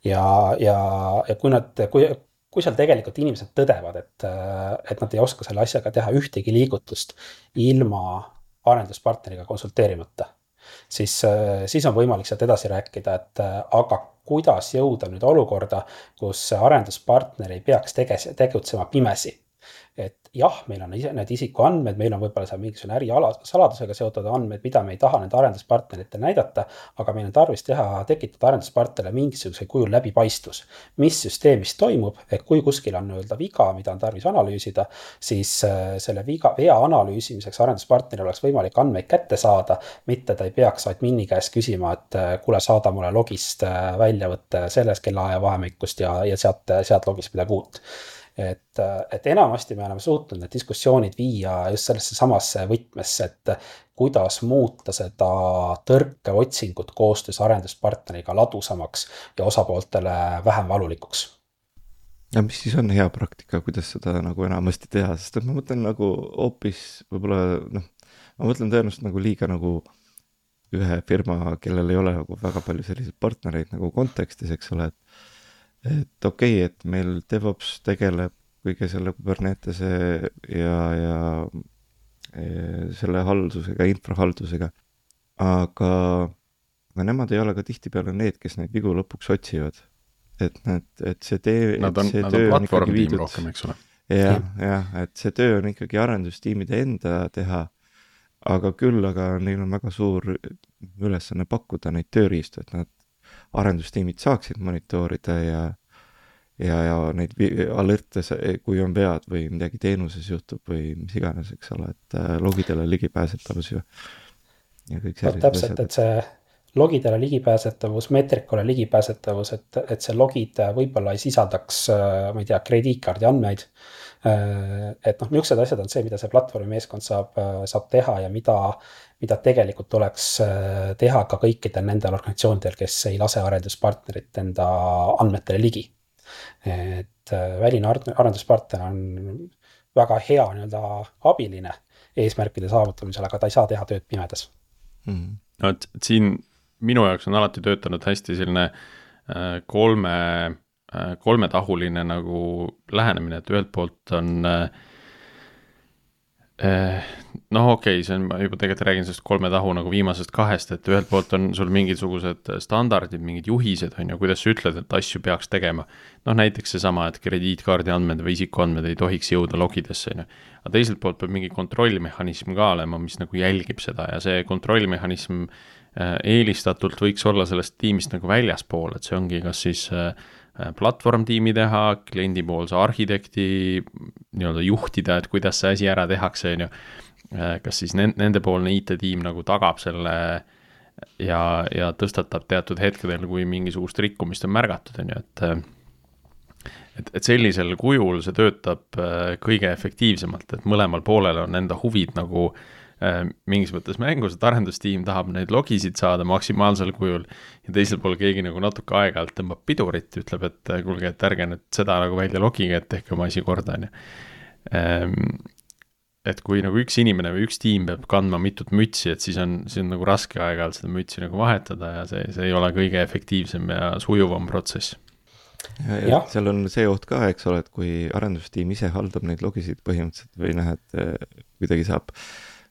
ja, ja, ja kui nad, kui, kui seal tegelikult inimesed tõdevad, et, et nad ei oska selle asjaga teha ühtegi liigutust ilma arenduspartneriga konsulteerimata, siis, siis on võimalik sealt edasi rääkida, et aga kuidas jõuda nüüd olukorda, kus arenduspartner ei peaks tege-, tegutsema pimesi et jah, meil on ise need isikuandmed, meil on võib-olla seal mingisugune äriala, saladusega seotud andmed, mida me ei taha nende arenduspartneritele näidata, aga meil on tarvis teha, tekitada arenduspartnerile mingisugusel kujul läbipaistvus. mis süsteemis toimub, et kui kuskil on nii-öelda viga, mida on tarvis analüüsida, siis äh, selle viga, vea analüüsimiseks arenduspartneril oleks võimalik andmeid kätte saada, mitte ta ei peaks admini käest küsima, et äh, kuule, saada mulle logist äh, väljavõte sellest kellaaja vahemikust ja, ja sealt, sealt logist midagi uut et, et enamasti me oleme suutnud need diskussioonid viia just sellesse samasse võtmesse, et kuidas muuta seda tõrkeotsingut koostöös arenduspartneriga ladusamaks ja osapooltele vähem valulikuks. Ja mis siis on hea praktika, kuidas seda nagu enamasti teha, sest et ma mõtlen nagu hoopis võib-olla noh, ma mõtlen tõenäoliselt nagu liiga nagu ühe firma, kellel ei ole nagu väga palju selliseid partnereid nagu kontekstis, eks ole, et et okei okay,, et meil DevOps tegeleb kõige selle Kubernetese ja, ja, ja selle haldusega, infrahaldusega, aga, aga nemad ei ole ka tihtipeale need, kes neid vigu lõpuks otsivad. et need, et see tee, et see nad töö on ikkagi viidud. jah, jah, et see töö on ikkagi arendustiimide enda teha, aga küll, aga neil on väga suur ülesanne pakkuda neid tööriistu, et nad arendustiimid saaksid monitoorida ja ja, ja neid alerte, kui on vead või midagi teenuses juhtub või mis iganes, eks ole, et äh, logidele ligipääsetavus ju. ja kõik sellised no, täpselt, et see logidele ligipääsetavus, meetrikule ligipääsetavus, et, et see logid võib-olla ei sisaldaks, äh, ma ei tea, krediitkaardi andmeid. Äh, et noh, niisugused asjad on see, mida see platvormi meeskond saab, saab teha ja mida, mida tegelikult tuleks teha ka kõikidel nendel organisatsioonidel, kes ei lase arenduspartnerit enda andmetele ligi. Et äh, väline arenduspartner on väga hea nii-öelda abiline eesmärkide saavutamisel, aga ta ei saa teha tööd pimedas. Mm.. no et siin minu jaoks on alati töötanud hästi selline äh, kolme, äh, kolmetahuline nagu lähenemine, et ühelt poolt on äh, noh, okei okay,, see on, ma juba tegelikult räägin sellest kolme tahu nagu viimasest kahest, et ühelt poolt on sul mingisugused standardid, mingid juhised, on ju, kuidas sa ütled, et asju peaks tegema. noh, näiteks seesama, et krediitkaardi andmed või isikuandmed ei tohiks jõuda logidesse, on ju. aga teiselt poolt peab mingi kontrollmehhanism ka olema, mis nagu jälgib seda ja see kontrollmehhanism eh, eelistatult võiks olla sellest tiimist nagu väljaspool, et see ongi kas siis äh, Äh, platvormtiimi teha, kliendipoolse arhitekti nii-öelda juhtida, et kuidas see asi ära tehakse, on ju. Äh, kas siis nendepoolne IT-tiim nagu tagab selle ja, ja tõstatab teatud hetkedel, kui mingisugust rikkumist on märgatud, on ju, et äh, et, et sellisel kujul see töötab kõige efektiivsemalt, et mõlemal poolel on enda huvid nagu äh, Äh, mingis mõttes mängus, et arendustiim tahab neid logisid saada maksimaalsel kujul ja teisel pool keegi nagu natuke aeg-ajalt tõmbab pidurit, ütleb, et äh, kuulge, et ärge nüüd seda nagu välja logige, et tehke oma asi korda, on ju. Ähm, et kui nagu üks inimene või üks tiim peab kandma mitut mütsi, et siis on, siis on nagu raske aeg-ajalt seda mütsi nagu vahetada ja see, see ei ole kõige efektiivsem ja sujuvam protsess. ja, ja seal on see oht ka, eks ole, et kui arendustiim ise haldab neid logisid põhimõtteliselt või noh, et eh, kuidagi saab äh,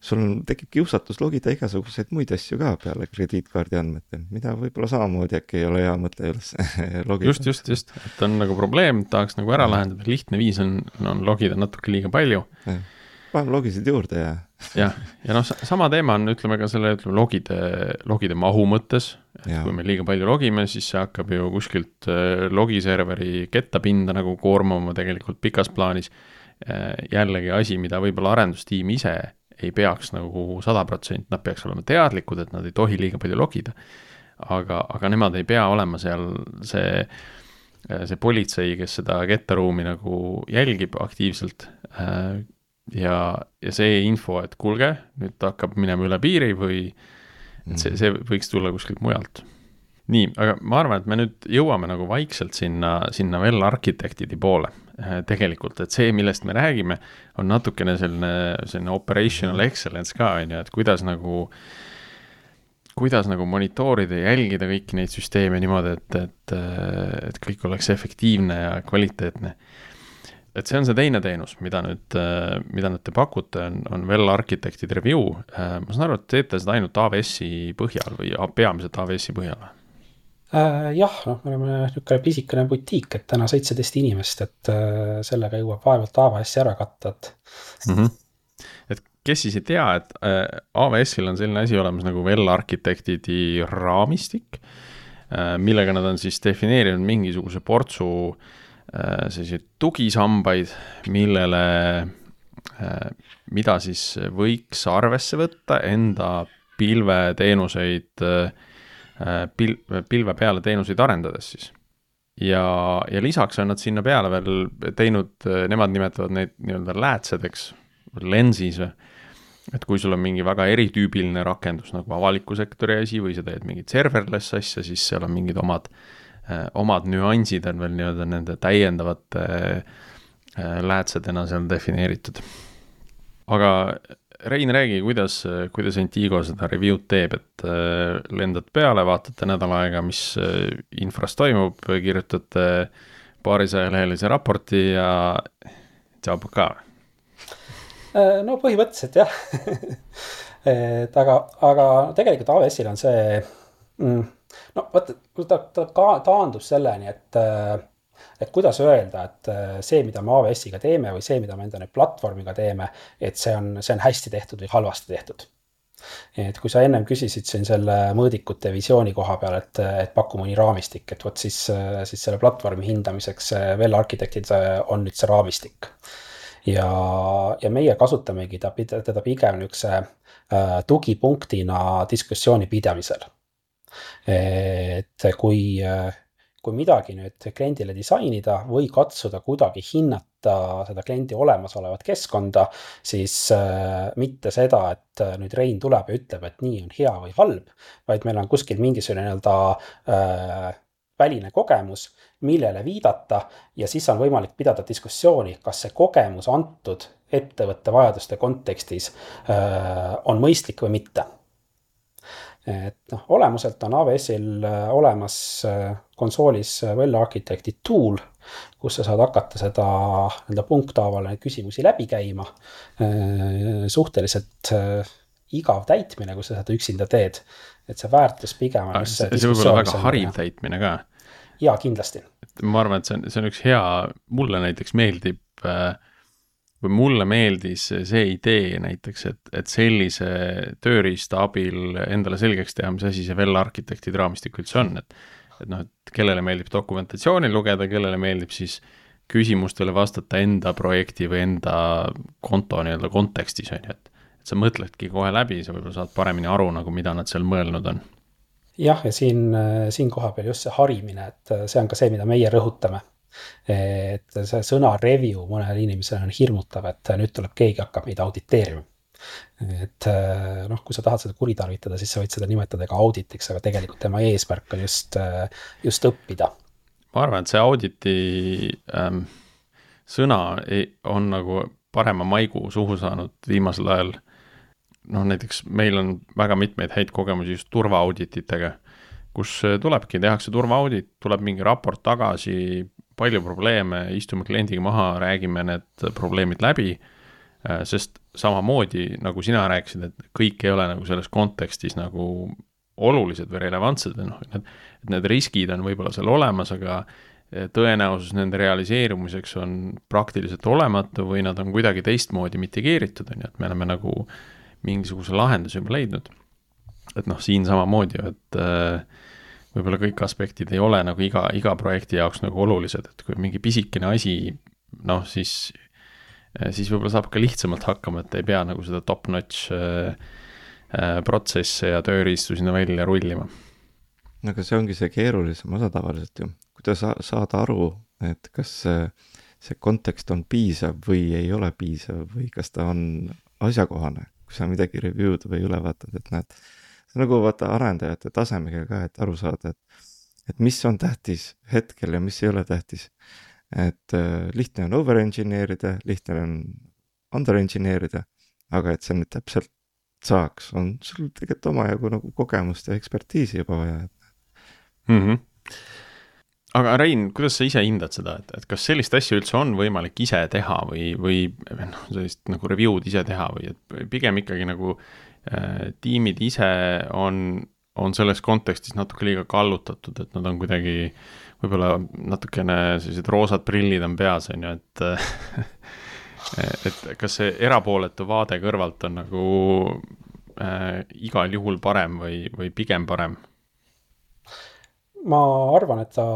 sul on, tekib kiusatus logida igasuguseid muid asju ka peale krediitkaardi andmete, mida võib-olla samamoodi äkki ei ole hea mõte üles logida. just, just, just, et on nagu probleem, tahaks nagu ära lahendada, lihtne viis on, on logida natuke liiga palju. paneme logisid juurde ja jah, ja noh, sama teema on, ütleme ka selle, ütleme logide, logide mahu mõttes, et ja. kui me liiga palju logime, siis see hakkab ju kuskilt äh, logiserveri kettapinda nagu koormama tegelikult pikas plaanis. Äh, jällegi asi, mida võib-olla arendustiim ise ei peaks nagu sada protsenti, nad peaks olema teadlikud, et nad ei tohi liiga palju logida. aga, aga nemad ei pea olema seal see, see politsei, kes seda kettaruumi nagu jälgib aktiivselt. Äh, ja, ja see info, et kuulge, nüüd hakkab minema üle piiri või et see, see võiks tulla kuskilt mujalt nii, aga ma arvan, et me nüüd jõuame nagu vaikselt sinna, sinna veel arhitektide poole äh, tegelikult, et see, millest me räägime, on natukene selline, selline operational excellence ka, on ju, et kuidas nagu, kuidas nagu monitoorida ja jälgida kõiki neid süsteeme niimoodi, et, et, et kõik oleks efektiivne ja kvaliteetne. et see on see teine teenus, mida nüüd, mida nüüd te pakute, on, on Well Architected Review. Äh, ma saan aru, et teete seda ainult AWS-i põhjal või peamiselt AWS-i põhjal või? Äh,. jah, noh, me oleme niisugune pisikene butiik, et täna seitseteist inimest, et äh, sellega jõuab vaevalt AWS-i ära katta, et mm. -hmm. et kes siis ei tea, et äh, AWS-il on selline asi olemas nagu Well Architectidi raamistik millega nad on siis defineerinud mingisuguse portsu selliseid tugisambaid, millele mida siis võiks arvesse võtta enda pilveteenuseid Äh, pil-, pilve peale teenuseid arendades siis. ja, ja lisaks on nad sinna peale veel teinud, äh, nemad nimetavad neid nii-öelda läätsedeks, lensis või. et kui sul on mingi väga eritüübiline rakendus nagu avaliku sektori asi või sa teed mingit serverless asja, siis seal on mingid omad, äh, omad nüansid on veel nii-öelda nende täiendavate läätsedena seal defineeritud. aga Rein, räägi, kuidas, kuidas Intigo seda review'd teeb, et äh, lendad peale, vaatate nädal aega, mis äh, infras toimub, kirjutate paarisaja-lehelise raporti ja tšau, ka? Äh, no põhimõtteliselt jah et aga, aga tegelikult AWS-il on see mm,, no vot, ta, ta ka taandub selleni, et et kuidas öelda, et äh, see, mida me AWS-iga teeme või see, mida me enda nüüd platvormiga teeme, et see on, see on hästi tehtud või halvasti tehtud. et kui sa ennem küsisid siin selle mõõdikute visiooni koha peal, et, et paku mõni raamistik, et vot siis, siis selle platvormi hindamiseks Well Architectid on nüüd see raamistik. ja, ja meie kasutamegi ta, teda pigem niisuguse äh, tugipunktina diskussiooni pidamisel. et kui äh, kui midagi nüüd kliendile disainida või katsuda kuidagi hinnata seda kliendi olemasolevat keskkonda, siis äh, mitte seda, et äh, nüüd Rein tuleb ja ütleb, et nii on hea või halb, vaid meil on kuskil mingisugune nii-öelda äh, väline kogemus, millele viidata ja siis on võimalik pidada diskussiooni, kas see kogemus antud ettevõtte vajaduste kontekstis on mõistlik või mitte et noh, olemuselt on AWS-il äh, olemas äh, konsoolis äh, Well Architect'i tool, kus sa saad hakata seda nii-öelda punkthaaval neid küsimusi läbi käima. suhteliselt igav täitmine, kui sa seda üksinda teed. et see väärtus pigem on see. see võib olla väga hariv täitmine ka. jaa, kindlasti. ma arvan, et see on, see on üks hea, mulle näiteks meeldib äh, või mulle meeldis see idee näiteks, et, et sellise tööriista abil endale selgeks teha, mis asi see Well Architectide raamistik üldse on, et et noh, et kellele meeldib dokumentatsiooni lugeda, kellele meeldib siis küsimustele vastata enda projekti või enda konto nii-öelda kontekstis, on ju, et et sa mõtledki kohe läbi, sa võib-olla saad paremini aru nagu, mida nad seal mõelnud on. jah, ja siin, siin koha peal just see harimine, et see on ka see, mida meie rõhutame et see sõna review mõnele inimesele on hirmutav, et nüüd tuleb keegi, hakkab meid auditeerima. et noh, kui sa tahad seda kuritarvitada, siis sa võid seda nimetada ka auditiks, aga tegelikult tema eesmärk on just, just õppida. ma arvan, et see auditi ähm, sõna ei, on nagu parema maigu suhu saanud viimasel ajal. noh, näiteks meil on väga mitmeid häid kogemusi just turvaaudititega, kus tulebki, tehakse turvaaudit, tuleb mingi raport tagasi, palju probleeme, istume kliendiga maha, räägime need probleemid läbi Äh, sest samamoodi nagu sina rääkisid, et kõik ei ole nagu selles kontekstis nagu olulised või relevantsed või noh, need, et need riskid on võib-olla seal olemas, aga äh, tõenäosus nende realiseerumiseks on praktiliselt olematu või nad on kuidagi teistmoodi mitigeeritud, on ju, et me oleme nagu mingisuguse lahenduse juba leidnud. et noh, siin samamoodi et äh, võib-olla kõik aspektid ei ole nagu iga, iga projekti jaoks nagu olulised, et kui mingi pisikene asi, noh, siis siis võib-olla saab ka lihtsamalt hakkama, et ei pea nagu seda top-notch äh, äh, protsesse ja tööriistu sinna välja rullima. no aga see ongi see keerulisem osa tavaliselt ju, kuidas saada aru, et kas see, kontekst on piisav või ei ole piisav või kas ta on asjakohane, kui sa midagi review'd või üle vaatad, et näed, nagu vaata arendajate tasemega ka, et aru saada, et, et mis on tähtis hetkel ja mis ei ole tähtis et äh, lihtne on over-engineer ida, lihtne on under-engineer ida, aga et see nüüd täpselt saaks, on sul tegelikult omajagu nagu kogemust ja ekspertiisi juba vaja mm. -hmm. aga Rein, kuidas sa ise hindad seda, et, et kas sellist asja üldse on võimalik ise teha või, või noh, sellist nagu review'd ise teha või et pigem ikkagi nagu tiimid ise on, on selles kontekstis natuke liiga kallutatud, et nad on kuidagi äh, võib-olla natukene sellised roosad prillid on peas, on ju, et et kas see erapooletu vaade kõrvalt on nagu äh, igal juhul parem või, või pigem parem? ma arvan, et ta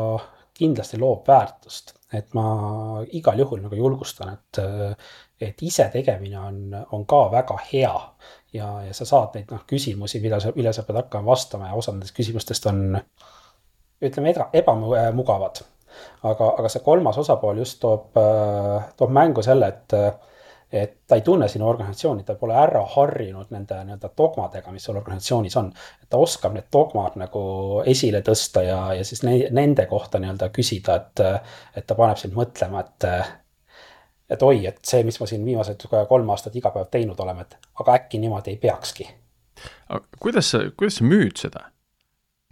kindlasti loob väärtust, et ma igal juhul nagu julgustan, et, et ise tegemine on, on ka väga hea. Ja, ja sa saad neid noh, küsimusi, mida sa, millele sa pead hakkama vastama ja osa nendest küsimustest on ütleme, ebamugavad. aga, aga see kolmas osapool just toob, äh, toob mängu selle, et, et ta ei tunne sinu organisatsiooni, ta pole ära harjunud nende nii-öelda dogmadega, mis sul organisatsioonis on. ta oskab need dogmad nagu esile tõsta ja, ja siis ne, nende kohta nii-öelda küsida, et, et ta paneb sind mõtlema, et et oi, et see, mis ma siin viimased kolm aastat iga päev teinud oleme, et aga äkki niimoodi ei peakski. kuidas sa, kuidas sa müüd seda?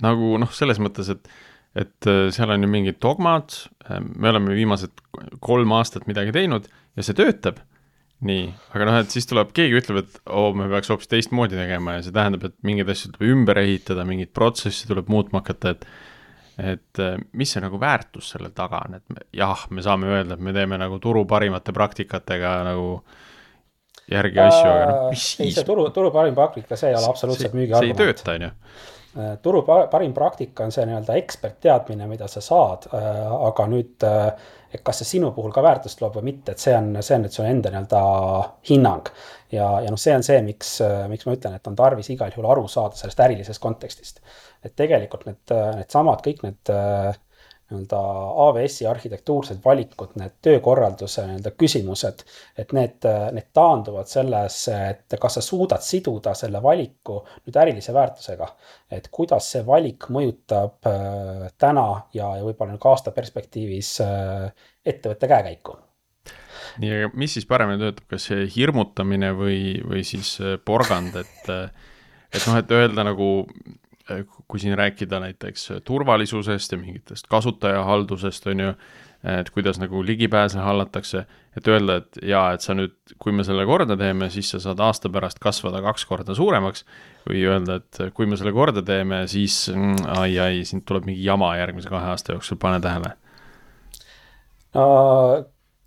nagu noh, selles mõttes, et, et äh, seal on ju mingid dogmad, äh, me oleme viimased kolm aastat midagi teinud ja see töötab. nii, aga noh, et siis tuleb, keegi ütleb, et oo oh,, me peaks hoopis teistmoodi tegema ja see tähendab, et mingeid asju tuleb ümber ehitada, mingit protsessi tuleb muutma hakata, et et äh, mis see nagu väärtus selle taga on, et me, jah, me saame öelda, et me teeme nagu turu parimate praktikatega nagu järgi asju, aga noh, mis siis? ei, see turu, turu parim praktika, see ei ole absoluutselt müügiargument. see ei tööta, on ju Äh, turu parim praktika on see nii-öelda ekspertteadmine, mida sa saad, äh, aga nüüd, äh, et kas see sinu puhul ka väärtust loob või mitte, et see on, see on nüüd su enda nii-öelda hinnang. ja, ja noh, see on see, miks, miks ma ütlen, et on tarvis igal juhul aru saada sellest ärilisest kontekstist. Et tegelikult need, needsamad kõik need nii-öelda AWS-i arhitektuursed valikud, need töökorralduse nii-öelda küsimused, et need, need taanduvad sellesse, et kas sa suudad siduda selle valiku nüüd ärilise väärtusega. et kuidas see valik mõjutab äh, täna ja, ja võib-olla ka aasta perspektiivis äh, ettevõtte käekäiku nii, aga mis siis paremini töötab, kas see hirmutamine või, või siis äh, porgand, et et noh, et öelda nagu Äh, kui siin rääkida näiteks turvalisusest ja mingitest kasutajahaldusest, on ju, et kuidas nagu ligipääse hallatakse, et öelda, et jaa, et sa nüüd, kui me selle korda teeme, siis sa saad aasta pärast kasvada kaks korda suuremaks, või öelda, et kui me selle korda teeme, siis mm, ai, ai, siin tuleb mingi jama järgmise kahe aasta jooksul, pane tähele. No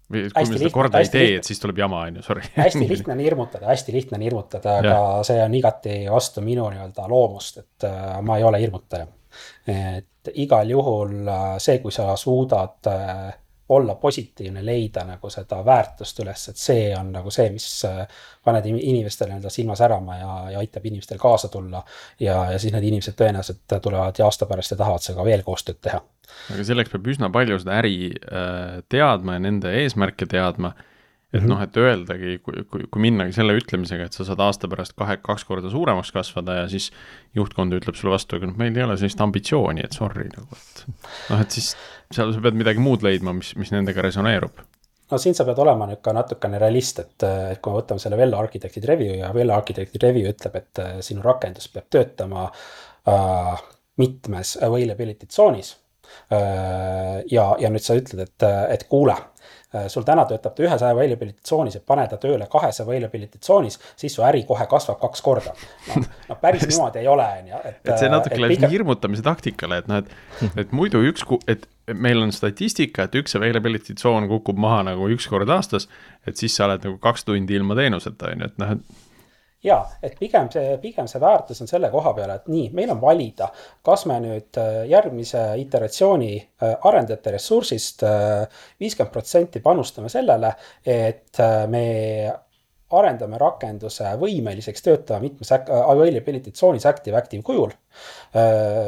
või kui me seda korda ei tee, et siis tuleb jama, on ju, sorry. hästi lihtne on hirmutada, hästi lihtne on hirmutada, aga ja. see on igati vastu minu nii-öelda loomust, et äh, ma ei ole hirmutaja. et igal juhul äh, see, kui sa suudad äh, olla positiivne, leida nagu seda väärtust üles, et see on nagu see, mis äh, paneb inimestel nii-öelda silma särama ja, ja aitab inimestel kaasa tulla. ja, ja siis need inimesed tõenäoliselt tulevad ja aasta pärast ja tahavad sinuga veel koostööd teha. aga selleks peab üsna palju seda äri äh, teadma ja nende eesmärke teadma et noh, et öeldagi, kui, kui, kui minnagi selle ütlemisega, et sa saad aasta pärast kahe, kaks korda suuremaks kasvada ja siis juhtkond ütleb sulle vastu, aga noh, meil ei ole sellist ambitsiooni, et sorry nagu, et noh, et siis seal sa pead midagi muud leidma, mis, mis nendega resoneerub. no siin sa pead olema nüüd ka natukene realist, et, et kui me võtame selle Vella Architect'i review ja Vella Architect'i review ütleb, et sinu rakendus peab töötama äh, mitmes availability tsoonis äh,. ja, ja nüüd sa ütled, et, et kuule Äh, sul täna töötab ta ühes availability tsoonis ja pane ta tööle kahes availability tsoonis, siis su äri kohe kasvab kaks korda. no, no päris niimoodi ei ole, on ju, et. et see natuke läheb pika... hirmutamise taktikale, et noh, et, et muidu üks, et meil on statistika, et üks availability tsoon kukub maha nagu üks kord aastas, et siis sa oled nagu kaks tundi ilma teenuseta, on ju, et noh, et ja et pigem see, pigem see väärtus on selle koha peal, et nii, meil on valida, kas me nüüd äh, järgmise iteratsiooni äh, arendajate ressursist äh, viiskümmend protsenti panustame sellele, et me arendame rakenduse võimeliseks töötama mitmes availability tsoonis active-active kujul.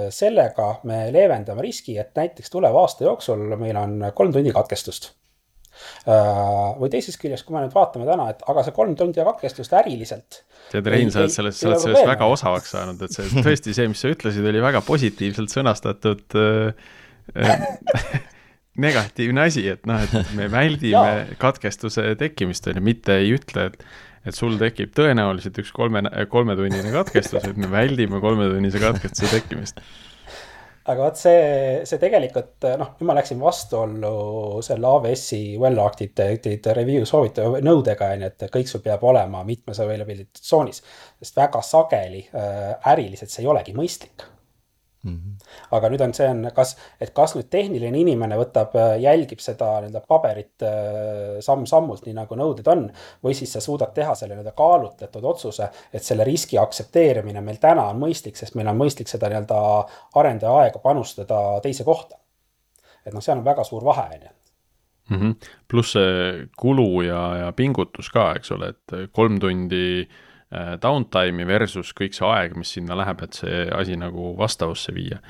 sellega me leevendame riski, et näiteks tuleva aasta jooksul meil on kolm tundi katkestust või teisest küljest, kui me nüüd vaatame täna, et aga see kolm tundi katkestust äriliselt. tead, Rein, sa oled sellest, sa oled sellest väga osavaks saanud, et see tõesti see, mis sa ütlesid, oli väga positiivselt sõnastatud äh, äh, negatiivne asi, et noh, et me väldime katkestuse tekkimist, on ju, mitte ei ütle, et et sul tekib tõenäoliselt üks kolme, kolmetunnine katkestus, et me väldime kolmetunnise katkestuse tekkimist aga vot see, see tegelikult noh, nüüd ma läksin vastuollu selle AWS-i well architected review soovitava nõudega, on ju, et kõik sul peab olema mitmes availability tsoonis. sest väga sageli äh, äriliselt see ei olegi mõistlik Mm -hmm. aga nüüd on see on, kas, et kas nüüd tehniline inimene võtab, äh, jälgib seda nii-öelda paberit äh, samm-sammult, nii nagu nõuded on. või siis sa suudad teha selle nii-öelda kaalutletud otsuse, et selle riski aktsepteerimine meil täna on mõistlik, sest meil on mõistlik seda nii-öelda arendaja aega panustada teise kohta. et noh, seal on väga suur vahe, on ju mm -hmm.. pluss see kulu ja, ja pingutus ka, eks ole, et kolm tundi äh, downtime'i versus kõik see aeg, mis sinna läheb, et see asi nagu vastavusse viia.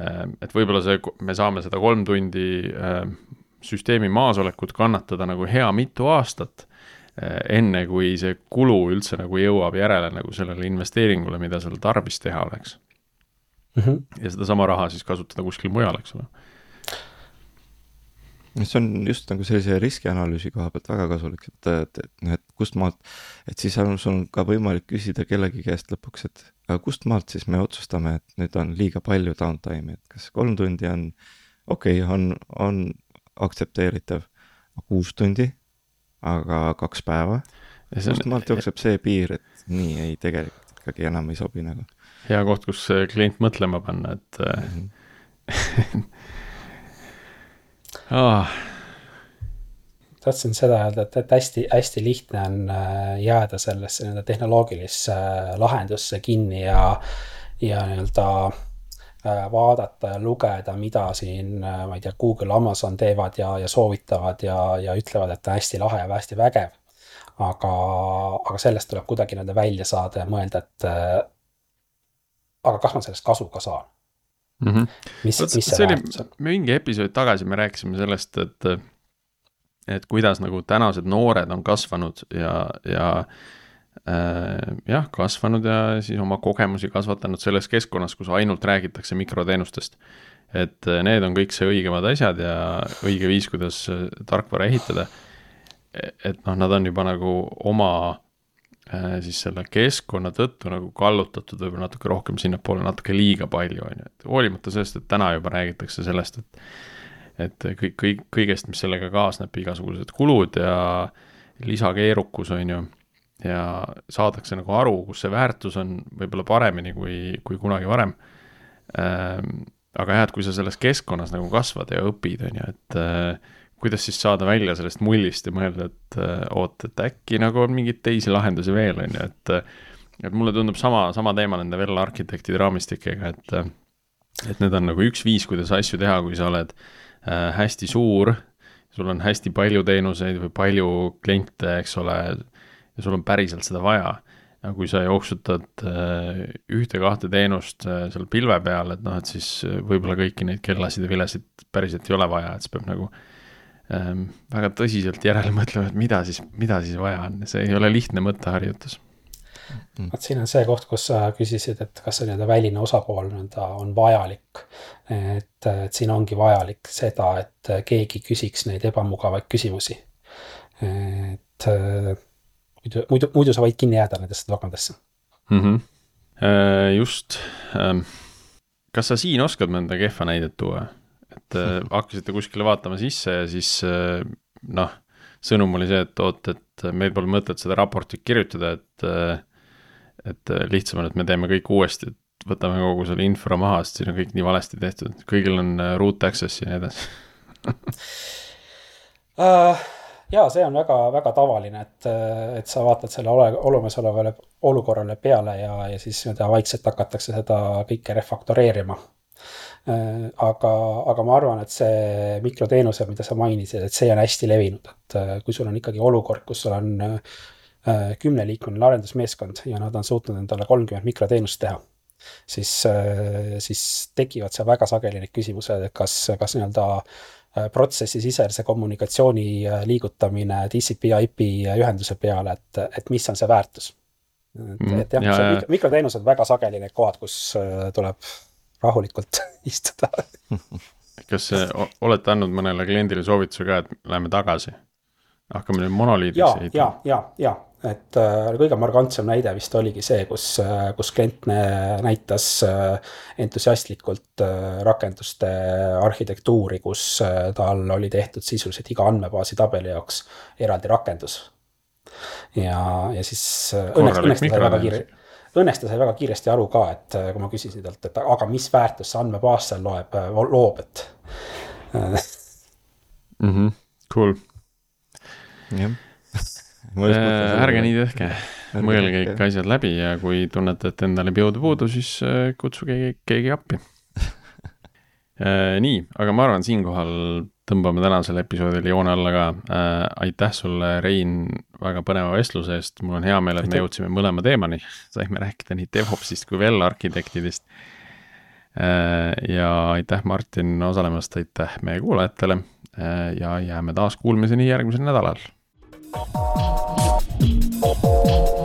Äh, et võib-olla see, me saame seda kolm tundi äh, süsteemi maasolekut kannatada nagu hea mitu aastat, enne kui see kulu üldse nagu jõuab järele nagu sellele investeeringule, mida seal tarvis teha oleks mm. -hmm. ja sedasama raha siis kasutada kuskil mujal, eks ole see on just nagu sellise riskianalüüsi koha pealt väga kasulik, et, et, et noh, et kust maalt, et siis on sul ka võimalik küsida kellegi käest lõpuks, et aga kust maalt siis me otsustame, et nüüd on liiga palju downtime'i, et kas kolm tundi on okei okay,, on, on aktsepteeritav, kuus tundi, aga kaks päeva. kust maalt jookseb see piir, et nii ei, tegelikult ikkagi enam ei sobi nagu. hea koht, kus klient mõtlema panna, et mm -hmm. oh. tahtsin seda öelda, et, et hästi-hästi lihtne on äh, jääda sellesse nii-öelda tehnoloogilisse äh, lahendusse kinni ja, ja nii-öelda äh, vaadata ja lugeda, mida siin, ma ei tea, Google, Amazon teevad ja, ja soovitavad ja, ja ütlevad, et on hästi lahe ja hästi vägev. aga, aga sellest tuleb kuidagi nii-öelda välja saada ja mõelda, et aga kas ma sellest kasu ka saan mm. -hmm. mis, mis see, väärtus on? mingi episood tagasi me rääkisime sellest, et, et kuidas nagu tänased noored on kasvanud ja, ja äh, jah, kasvanud ja siis oma kogemusi kasvatanud selles keskkonnas, kus ainult räägitakse mikroteenustest. et need on kõik see õigemad asjad ja õige viis, kuidas tarkvara ehitada. et noh, nad on juba nagu oma Äh, siis selle keskkonna tõttu nagu kallutatud võib-olla natuke rohkem sinnapoole, natuke liiga palju, on ju, et hoolimata sellest, et täna juba räägitakse sellest, et et kõik, kõik, kõigest, mis sellega kaasneb, igasugused kulud ja lisakeerukus, on ju, ja saadakse nagu aru, kus see väärtus on võib-olla paremini kui, kui kunagi varem ähm,. aga jah, et kui sa selles keskkonnas nagu kasvad ja õpid, on ju, et äh, kuidas siis saada välja sellest mullist ja mõelda, et äh, oot, et äkki nagu on mingeid teisi lahendusi veel, on ju, et äh, et mulle tundub sama, sama teema nende Vella arhitektide raamistikega, et äh, et need on nagu üks viis, kuidas asju teha, kui sa oled hästi suur, sul on hästi palju teenuseid või palju kliente, eks ole, ja sul on päriselt seda vaja. ja kui sa jooksutad ühte-kahte teenust seal pilve peal, et noh, et siis võib-olla kõiki neid kellasid ja vilesid päriselt ei ole vaja, et siis peab nagu väga tõsiselt järele mõtlema, et mida siis, mida siis vaja on, see ei ole lihtne mõtteharjutus mm.. vot siin on see koht, kus sa küsisid, et kas see nii-öelda väline osapool nii-öelda on vajalik. et, et siin ongi vajalik seda, et keegi küsiks neid ebamugavaid küsimusi. et muidu, muidu, muidu sa võid kinni jääda nendesse dogmadesse mm. -hmm. just, ähm, kas sa siin oskad mõnda kehva näidet tuua? Et hakkasite kuskile vaatama sisse ja siis noh, sõnum oli see, et oot, et meil pole mõtet seda raportit kirjutada, et et lihtsam on, et me teeme kõik uuesti, et võtame kogu selle infra maha, sest siin on kõik nii valesti tehtud, kõigil on äh, root access ja nii edasi uh, jaa, see on väga, väga tavaline, et, et sa vaatad selle ole, olemasolevale olukorrale peale ja, ja siis nii-öelda vaikselt hakatakse seda kõike refaktoreerima. Aga, aga ma arvan, et see mikroteenused, mida sa mainisid, et see on hästi levinud, et uh, kui sul on ikkagi olukord, kus sul on kümneliikmeline arendusmeeskond ja nad on suutnud endale kolmkümmend mikroteenust teha siis, äh, siis tekivad seal väga sageli need küsimused, et kas, kas nii-öelda äh, protsessisisese kommunikatsiooni äh, liigutamine TCP/IP ühenduse peale, et, et mis on see väärtus. et, mm, et jah ja, ja. Mikro, mikroteenused väga sageli need kohad, kus tuleb rahulikult istuda kas olete andnud mõnele kliendile soovituse ka, et läheme tagasi? hakkame nüüd monoliidiks ehitama? ja, ja, ja, et äh, kõige markantsem näide vist oligi see, kus, äh, kus klient näitas äh, entusiastlikult rakenduste arhitektuuri, kus tal oli tehtud sisuliselt iga andmebaasi tabeli jaoks eraldi rakendus. ja, ja siis õnneks, õnneks ta sai väga kiire, õnneks ta sai väga kiiresti aru ka, et kui ma küsisin talt, et aga mis väärtust see andmebaas seal loeb, loob, et mm. -hmm. Cool. jah Äh, ärge nii tehke, mõelge ikka asjad läbi ja kui tunnete, et endal jääb jõudu puudu, siis äh, kutsuge keegi, keegi appi äh, nii, aga ma arvan, siinkohal tõmbame tänasele episoodile joone alla ka. aitäh sulle, Rein, väga põneva vestluse eest, mul on hea meel, et me jõudsime mõlema teemani, saime rääkida nii DevOpsist kui veel arhitektidest. ja aitäh, Martin, osalemast, aitäh meie kuulajatele ja jääme taas kuulmiseni järgmisel nädalal Thank you.